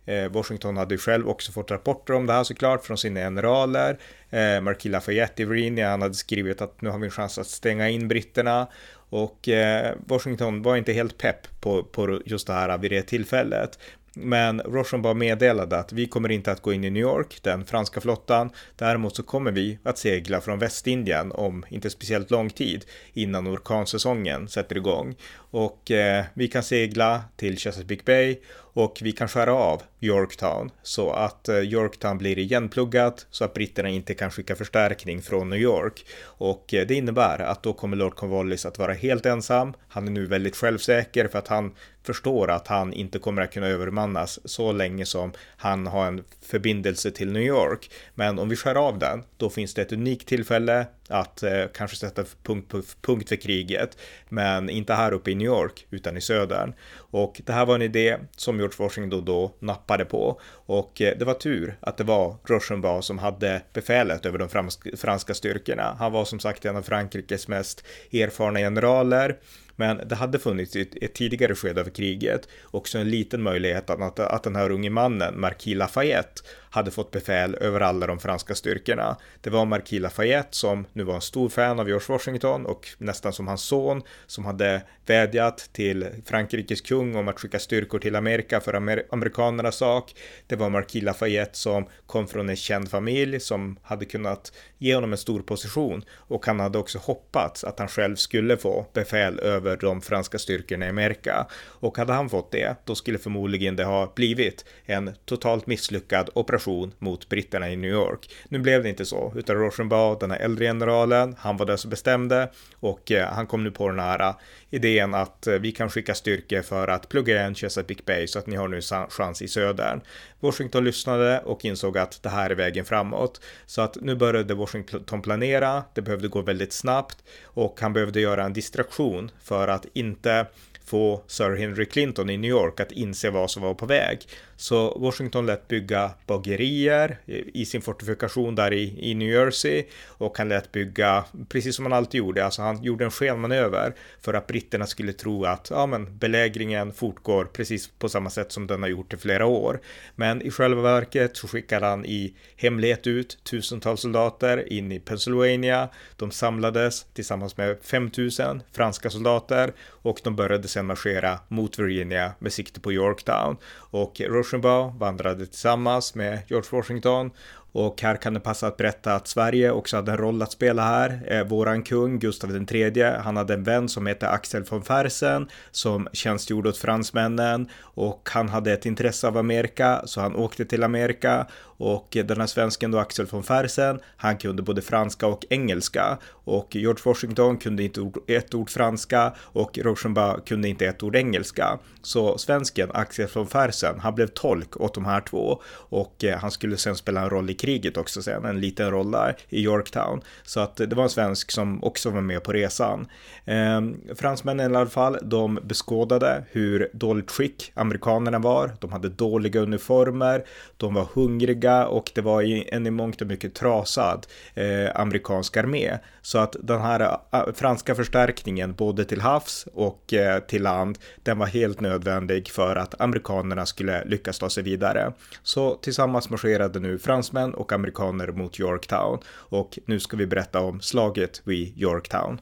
Eh, Washington hade ju själv också fått rapporter om det här såklart från sina generaler. Eh, Marquis Lafayette i Virginia, han hade skrivit att nu har vi en chans att stänga in britterna. Och eh, Washington var inte helt pepp på, på just det här vid det tillfället. Men Rochambeau meddelade att vi kommer inte att gå in i New York, den franska flottan. Däremot så kommer vi att segla från Västindien om inte speciellt lång tid innan orkansäsongen sätter igång. Och eh, vi kan segla till Chesapeake Bay och vi kan skära av Yorktown så att eh, Yorktown blir igenpluggat så att britterna inte kan skicka förstärkning från New York. Och eh, det innebär att då kommer Lord Cornwallis att vara helt ensam. Han är nu väldigt självsäker för att han förstår att han inte kommer att kunna övermannas så länge som han har en förbindelse till New York. Men om vi skär av den, då finns det ett unikt tillfälle att eh, kanske sätta punkt, punkt för kriget. Men inte här uppe i New York, utan i södern. Och det här var en idé som George Washington då nappade på. Och eh, det var tur att det var Rochambeau som hade befälet över de franska styrkorna. Han var som sagt en av Frankrikes mest erfarna generaler. Men det hade funnits i ett tidigare skede av kriget också en liten möjlighet att, att den här unge mannen, Marquis Lafayette, hade fått befäl över alla de franska styrkorna. Det var Marquis Lafayette som nu var en stor fan av George Washington och nästan som hans son som hade vädjat till Frankrikes kung om att skicka styrkor till Amerika för amer amerikanernas sak. Det var Marquis Lafayette som kom från en känd familj som hade kunnat ge honom en stor position och han hade också hoppats att han själv skulle få befäl över de franska styrkorna i Amerika. Och hade han fått det, då skulle förmodligen det ha blivit en totalt misslyckad operation mot britterna i New York. Nu blev det inte så, utan Rochambeau, den här äldre generalen, han var den som bestämde och eh, han kom nu på den här eh, idén att eh, vi kan skicka styrkor för att plugga igen Chesapeake Bay så att ni har nu chans i södern. Washington lyssnade och insåg att det här är vägen framåt. Så att nu började Washington planera, det behövde gå väldigt snabbt och han behövde göra en distraktion för att inte få Sir Henry Clinton i New York att inse vad som var på väg. Så Washington lät bygga bagerier i sin fortifikation där i, i New Jersey och han lät bygga, precis som han alltid gjorde, alltså han gjorde en skenmanöver för att britterna skulle tro att ja, men belägringen fortgår precis på samma sätt som den har gjort i flera år. Men i själva verket så skickade han i hemlighet ut tusentals soldater in i Pennsylvania. De samlades tillsammans med 5000 franska soldater och de började sedan marschera mot Virginia med sikte på Yorktown och Rochambeau vandrade tillsammans med George Washington och här kan det passa att berätta att Sverige också hade en roll att spela här. Eh, våran kung Gustav III, han hade en vän som hette Axel von Fersen som tjänstgjorde åt fransmännen och han hade ett intresse av Amerika så han åkte till Amerika och den här svensken då Axel von Fersen, han kunde både franska och engelska och George Washington kunde inte ett ord franska och Rochambeau kunde inte ett ord engelska. Så svensken Axel von Fersen, han blev tolk åt de här två och eh, han skulle sen spela en roll i kriget också sen, en liten roll där i Yorktown. Så att det var en svensk som också var med på resan. Eh, fransmännen i alla fall, de beskådade hur dåligt skick amerikanerna var. De hade dåliga uniformer, de var hungriga och det var en i mångt och mycket trasad eh, amerikansk armé. Så att den här eh, franska förstärkningen både till havs och eh, till land, den var helt nödvändig för att amerikanerna skulle lyckas ta sig vidare. Så tillsammans marscherade nu fransmän och amerikaner mot Yorktown och nu ska vi berätta om slaget vid Yorktown.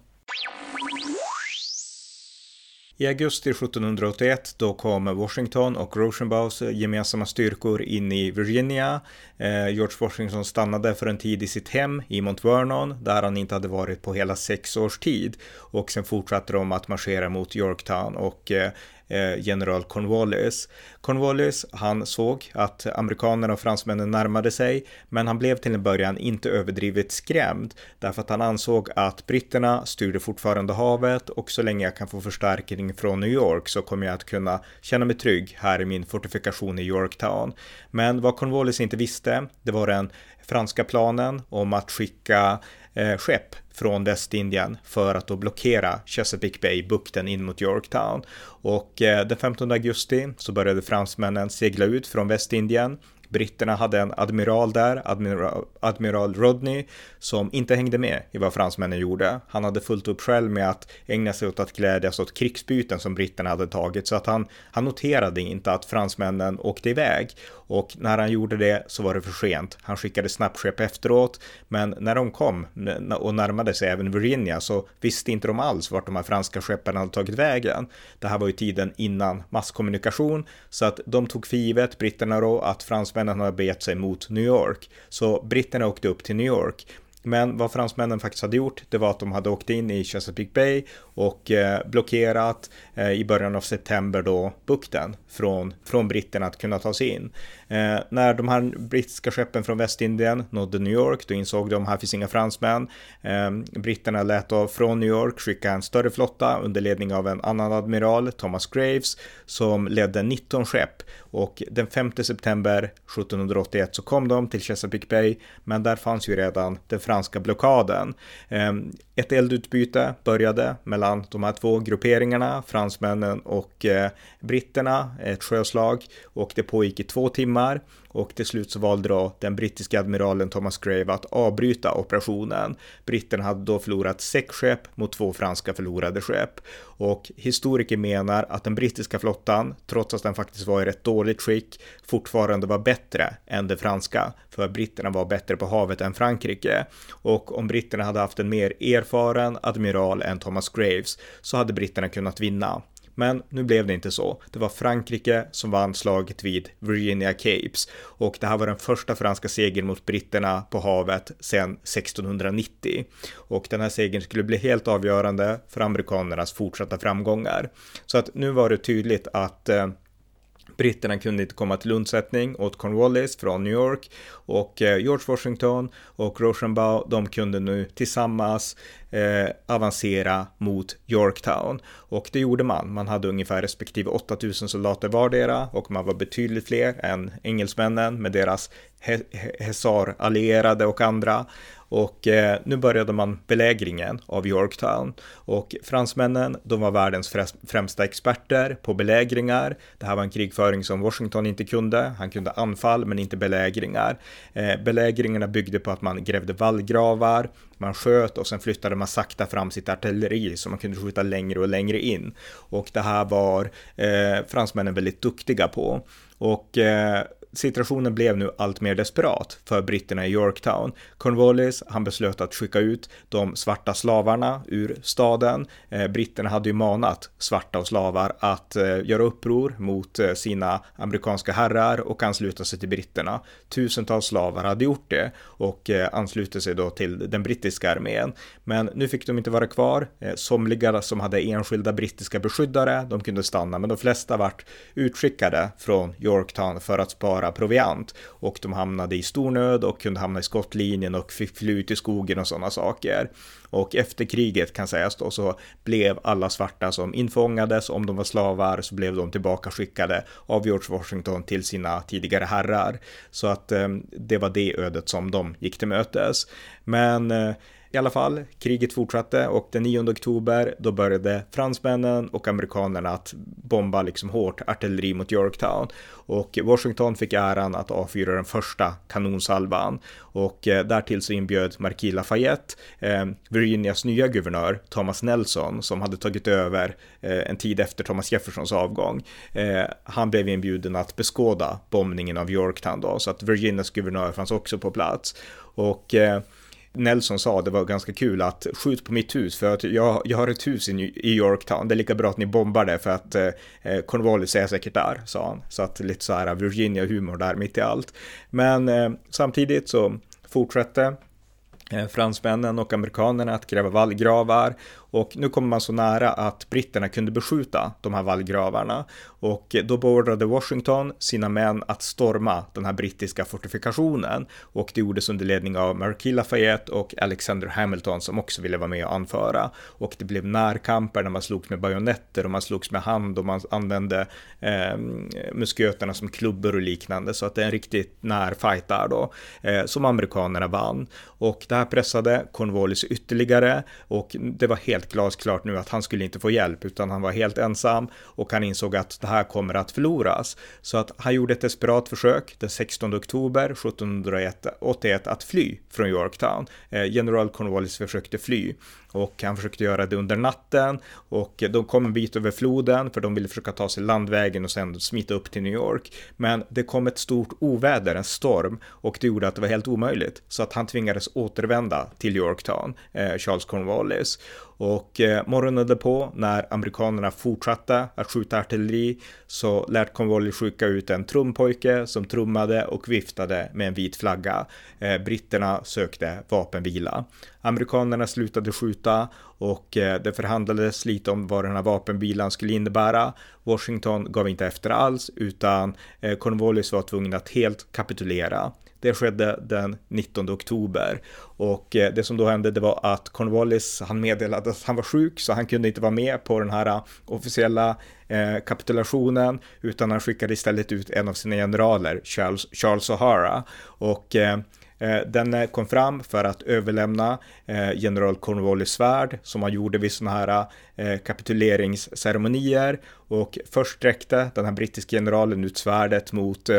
I augusti 1781 då kom Washington och Rosenbaums gemensamma styrkor in i Virginia. Eh, George Washington stannade för en tid i sitt hem i Mount Vernon där han inte hade varit på hela sex års tid och sen fortsatte de att marschera mot Yorktown och eh, Eh, general Cornwallis. Cornwallis, han såg att amerikanerna och fransmännen närmade sig, men han blev till en början inte överdrivet skrämd, därför att han ansåg att britterna styrde fortfarande havet och så länge jag kan få förstärkning från New York så kommer jag att kunna känna mig trygg här i min fortifikation i Yorktown. Men vad Cornwallis inte visste, det var den franska planen om att skicka eh, skepp från Västindien för att då blockera Chesapeake Bay-bukten in mot Yorktown. Och eh, den 15 augusti så började fransmännen segla ut från Västindien Britterna hade en admiral där, admiral, admiral Rodney, som inte hängde med i vad fransmännen gjorde. Han hade fullt upp själv med att ägna sig åt att glädjas åt krigsbyten som britterna hade tagit, så att han, han noterade inte att fransmännen åkte iväg. Och när han gjorde det så var det för sent. Han skickade snabbskepp efteråt, men när de kom och närmade sig även Virginia så visste inte de alls vart de här franska skeppen hade tagit vägen. Det här var ju tiden innan masskommunikation, så att de tog för givet, britterna då, att fransmännen hade begett sig mot New York. Så britterna åkte upp till New York. Men vad fransmännen faktiskt hade gjort, det var att de hade åkt in i Chesapeake Bay och eh, blockerat Eh, i början av september då bukten från, från britterna att kunna ta sig in. Eh, när de här brittiska skeppen från Västindien nådde New York, då insåg de här finns inga fransmän. Eh, britterna lät då från New York skicka en större flotta under ledning av en annan admiral, Thomas Graves, som ledde 19 skepp. Och den 5 september 1781 så kom de till Chesapeake Bay, men där fanns ju redan den franska blockaden. Eh, ett eldutbyte började mellan de här två grupperingarna, fransmännen och eh, britterna, ett sjöslag. Och det pågick i två timmar och till slut så valde då den brittiska admiralen Thomas Grave att avbryta operationen. Britterna hade då förlorat sex skepp mot två franska förlorade skepp och historiker menar att den brittiska flottan, trots att den faktiskt var i rätt dåligt skick, fortfarande var bättre än det franska, för britterna var bättre på havet än Frankrike. Och om britterna hade haft en mer erfaren admiral än Thomas Graves så hade britterna kunnat vinna. Men nu blev det inte så. Det var Frankrike som vann slaget vid Virginia Capes och det här var den första franska segern mot britterna på havet sedan 1690. Och den här segern skulle bli helt avgörande för amerikanernas fortsatta framgångar. Så att nu var det tydligt att eh, Britterna kunde inte komma till undsättning åt Cornwallis från New York och eh, George Washington och Rochambeau, de kunde nu tillsammans eh, avancera mot Yorktown. Och det gjorde man. Man hade ungefär respektive 8000 soldater vardera och man var betydligt fler än engelsmännen med deras Hesar-allierade och andra. Och eh, nu började man belägringen av Yorktown och fransmännen, de var världens främsta experter på belägringar. Det här var en krigföring som Washington inte kunde. Han kunde anfall men inte belägringar. Eh, belägringarna byggde på att man grävde vallgravar, man sköt och sen flyttade man sakta fram sitt artilleri så man kunde skjuta längre och längre in. Och det här var eh, fransmännen väldigt duktiga på. Och eh, situationen blev nu allt mer desperat för britterna i Yorktown. Cornwallis, han beslöt att skicka ut de svarta slavarna ur staden. Eh, britterna hade ju manat svarta och slavar att eh, göra uppror mot eh, sina amerikanska herrar och ansluta sig till britterna. Tusentals slavar hade gjort det och eh, anslutit sig då till den brittiska armén. Men nu fick de inte vara kvar. Eh, somliga som hade enskilda brittiska beskyddare, de kunde stanna, men de flesta vart utskickade från Yorktown för att spara bara proviant och de hamnade i stor nöd och kunde hamna i skottlinjen och fick fly ut i skogen och sådana saker. Och efter kriget kan sägas då så blev alla svarta som infångades, om de var slavar, så blev de tillbaka skickade av George Washington till sina tidigare herrar. Så att eh, det var det ödet som de gick till mötes. Men eh, i alla fall, kriget fortsatte och den 9 oktober då började fransmännen och amerikanerna att bomba liksom hårt artilleri mot Yorktown. Och Washington fick äran att avfyra den första kanonsalvan. Och eh, därtill så inbjöd Marquis Lafayette eh, Virginias nya guvernör Thomas Nelson som hade tagit över eh, en tid efter Thomas Jeffersons avgång. Eh, han blev inbjuden att beskåda bombningen av Yorktown då så att Virginias guvernör fanns också på plats. Och eh, Nelson sa det var ganska kul att skjut på mitt hus för att jag, jag har ett hus i, i Yorktown. Det är lika bra att ni bombar det för att eh, eh Cornwallis är säkert där, sa han. Så att lite så här Virginia-humor där mitt i allt. Men eh, samtidigt så fortsatte eh, fransmännen och amerikanerna att gräva vallgravar och nu kommer man så nära att britterna kunde beskjuta de här vallgravarna. Och då beordrade Washington sina män att storma den här brittiska fortifikationen. Och det gjordes under ledning av Marquis Lafayette och Alexander Hamilton som också ville vara med och anföra. Och det blev närkamper när man slogs med bajonetter och man slogs med hand och man använde eh, musköterna som klubbor och liknande. Så att det är en riktigt närfight där då eh, som amerikanerna vann. Och det här pressade Cornwallis ytterligare och det var helt glasklart nu att han skulle inte få hjälp utan han var helt ensam och han insåg att det här kommer att förloras. Så att han gjorde ett desperat försök den 16 oktober 1781 att fly från Yorktown. Eh, general Cornwallis försökte fly och han försökte göra det under natten och de kom en bit över floden för de ville försöka ta sig landvägen och sen smita upp till New York. Men det kom ett stort oväder, en storm och det gjorde att det var helt omöjligt så att han tvingades återvända till Yorktown, eh, Charles Cornwallis. Och eh, morgonen därpå när amerikanerna fortsatte att skjuta artilleri så lät Cornwallis skicka ut en trumpojke som trummade och viftade med en vit flagga. Eh, britterna sökte vapenvila. Amerikanerna slutade skjuta och eh, det förhandlades lite om vad den här vapenvilan skulle innebära. Washington gav inte efter alls utan eh, Cornwallis var tvungen att helt kapitulera. Det skedde den 19 oktober. Och eh, det som då hände det var att Cornwallis han meddelade att han var sjuk så han kunde inte vara med på den här eh, officiella eh, kapitulationen utan han skickade istället ut en av sina generaler Charles, Charles O'Hara. Och den kom fram för att överlämna general Cornwallis svärd som han gjorde vid sådana här kapituleringsceremonier. Och först sträckte den här brittiska generalen ut svärdet mot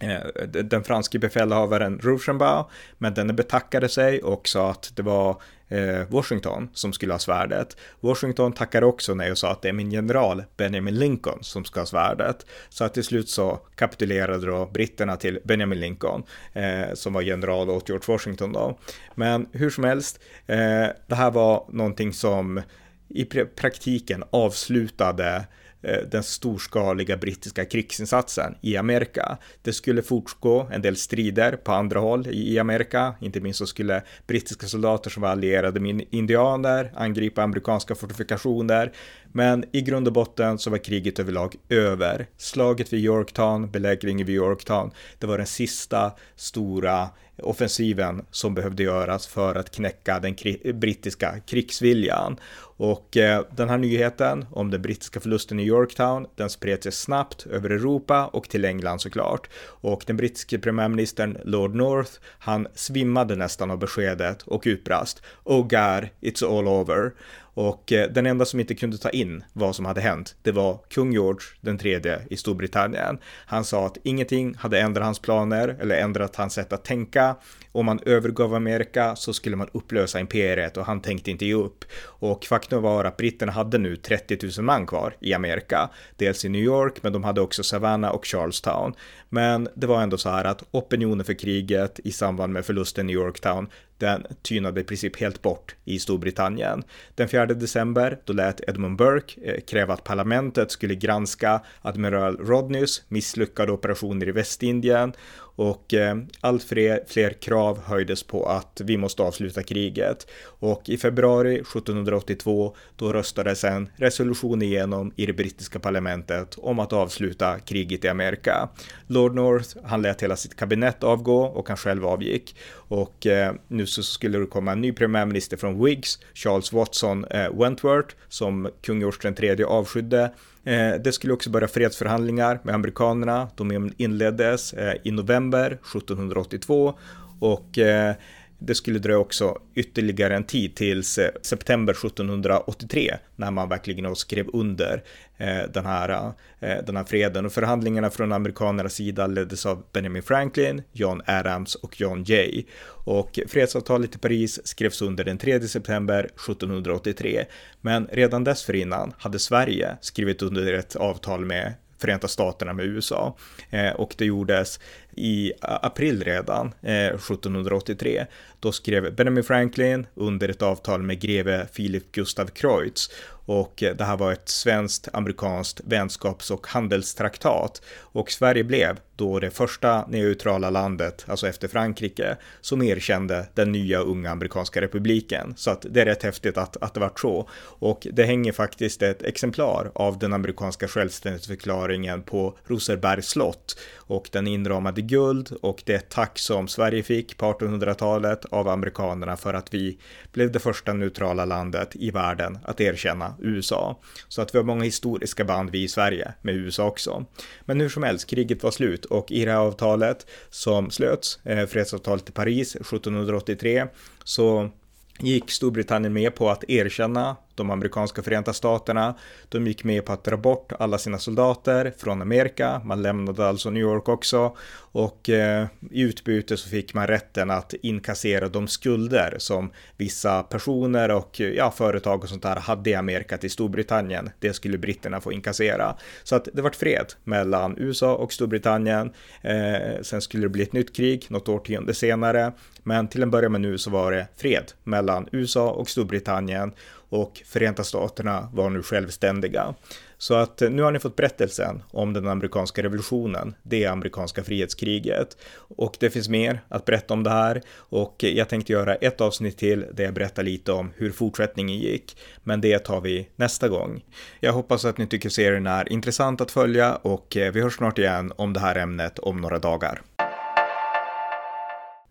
Eh, den franske befälhavaren Rochambeau, men denne betackade sig och sa att det var eh, Washington som skulle ha svärdet. Washington tackade också nej och sa att det är min general Benjamin Lincoln som ska ha svärdet. Så att till slut så kapitulerade då britterna till Benjamin Lincoln eh, som var general åt George Washington då. Men hur som helst, eh, det här var någonting som i praktiken avslutade Eh, den storskaliga brittiska krigsinsatsen i Amerika. Det skulle fortgå en del strider på andra håll i Amerika, inte minst så skulle brittiska soldater som var allierade med indianer angripa amerikanska fortifikationer. Men i grund och botten så var kriget överlag över. Slaget vid Yorktown, belägringen vid Yorktown, det var den sista stora offensiven som behövde göras för att knäcka den kri brittiska krigsviljan. Och eh, den här nyheten om den brittiska förlusten i Yorktown, den spred sig snabbt över Europa och till England såklart. Och den brittiske premiärministern Lord North, han svimmade nästan av beskedet och utbrast Oh God, it's all over. Och eh, den enda som inte kunde ta in vad som hade hänt, det var kung George den tredje i Storbritannien. Han sa att ingenting hade ändrat hans planer eller ändrat hans sätt att tänka. Om man övergav Amerika så skulle man upplösa imperiet och han tänkte inte ge upp. Och faktum var att britterna hade nu 30 000 man kvar i Amerika. Dels i New York, men de hade också Savannah och Charlestown. Men det var ändå så här att opinionen för kriget i samband med förlusten i Yorktown, den tynade i princip helt bort i Storbritannien. Den 4 december, då lät Edmund Burke eh, kräva att parlamentet skulle granska admiral Rodneys misslyckade operationer i Västindien och eh, allt fler, fler krav höjdes på att vi måste avsluta kriget. Och i februari 1782 då röstades en resolution igenom i det brittiska parlamentet om att avsluta kriget i Amerika. Lord North, han lät hela sitt kabinett avgå och han själv avgick. Och eh, nu så skulle det komma en ny premiärminister från Whigs, Charles Watson eh, Wentworth, som kung George III avskydde. Eh, det skulle också börja fredsförhandlingar med amerikanerna. De inleddes eh, i november 1782 och eh, det skulle dröja också ytterligare en tid tills eh, september 1783 när man verkligen skrev under eh, den här, eh, den här freden. Och förhandlingarna från amerikanernas sida leddes av Benjamin Franklin, John Adams och John Jay. Och fredsavtalet i Paris skrevs under den 3 september 1783 men redan dessförinnan hade Sverige skrivit under ett avtal med Förenta Staterna med USA. Eh, och det gjordes i april redan, eh, 1783. Då skrev Benjamin Franklin under ett avtal med greve Philip Gustav Kreutz och eh, det här var ett svenskt amerikanskt vänskaps och handelstraktat och Sverige blev då det första neutrala landet, alltså efter Frankrike, som erkände den nya unga amerikanska republiken. Så att det är rätt häftigt att, att det var så. Och det hänger faktiskt ett exemplar av den amerikanska självständighetsförklaringen på Rosenbergs slott och den inramade guld och det tack som Sverige fick på 1800-talet av amerikanerna för att vi blev det första neutrala landet i världen att erkänna USA. Så att vi har många historiska band vi i Sverige med USA också. Men hur som helst, kriget var slut och i det här avtalet som slöts, eh, fredsavtalet i Paris 1783, så gick Storbritannien med på att erkänna de amerikanska förenta staterna. De gick med på att dra bort alla sina soldater från Amerika. Man lämnade alltså New York också och eh, i utbyte så fick man rätten att inkassera de skulder som vissa personer och eh, ja, företag och sånt där hade i Amerika till Storbritannien. Det skulle britterna få inkassera. Så att det vart fred mellan USA och Storbritannien. Eh, sen skulle det bli ett nytt krig något årtionde senare. Men till en början med nu så var det fred mellan USA och Storbritannien och Förenta Staterna var nu självständiga. Så att eh, nu har ni fått berättelsen om den amerikanska revolutionen, det amerikanska frihetskriget. Och det finns mer att berätta om det här och jag tänkte göra ett avsnitt till där jag berättar lite om hur fortsättningen gick. Men det tar vi nästa gång. Jag hoppas att ni tycker serien är intressant att följa och eh, vi hörs snart igen om det här ämnet om några dagar.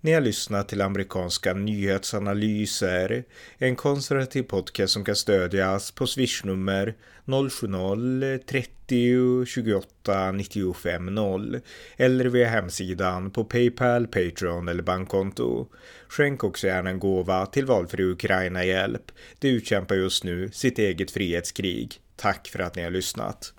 Ni har lyssnat till amerikanska nyhetsanalyser, en konservativ podcast som kan stödjas på swishnummer 070-30 28 95 0 eller via hemsidan på Paypal, Patreon eller bankkonto. Skänk också gärna en gåva till valfri Ukraina-hjälp. De utkämpar just nu sitt eget frihetskrig. Tack för att ni har lyssnat.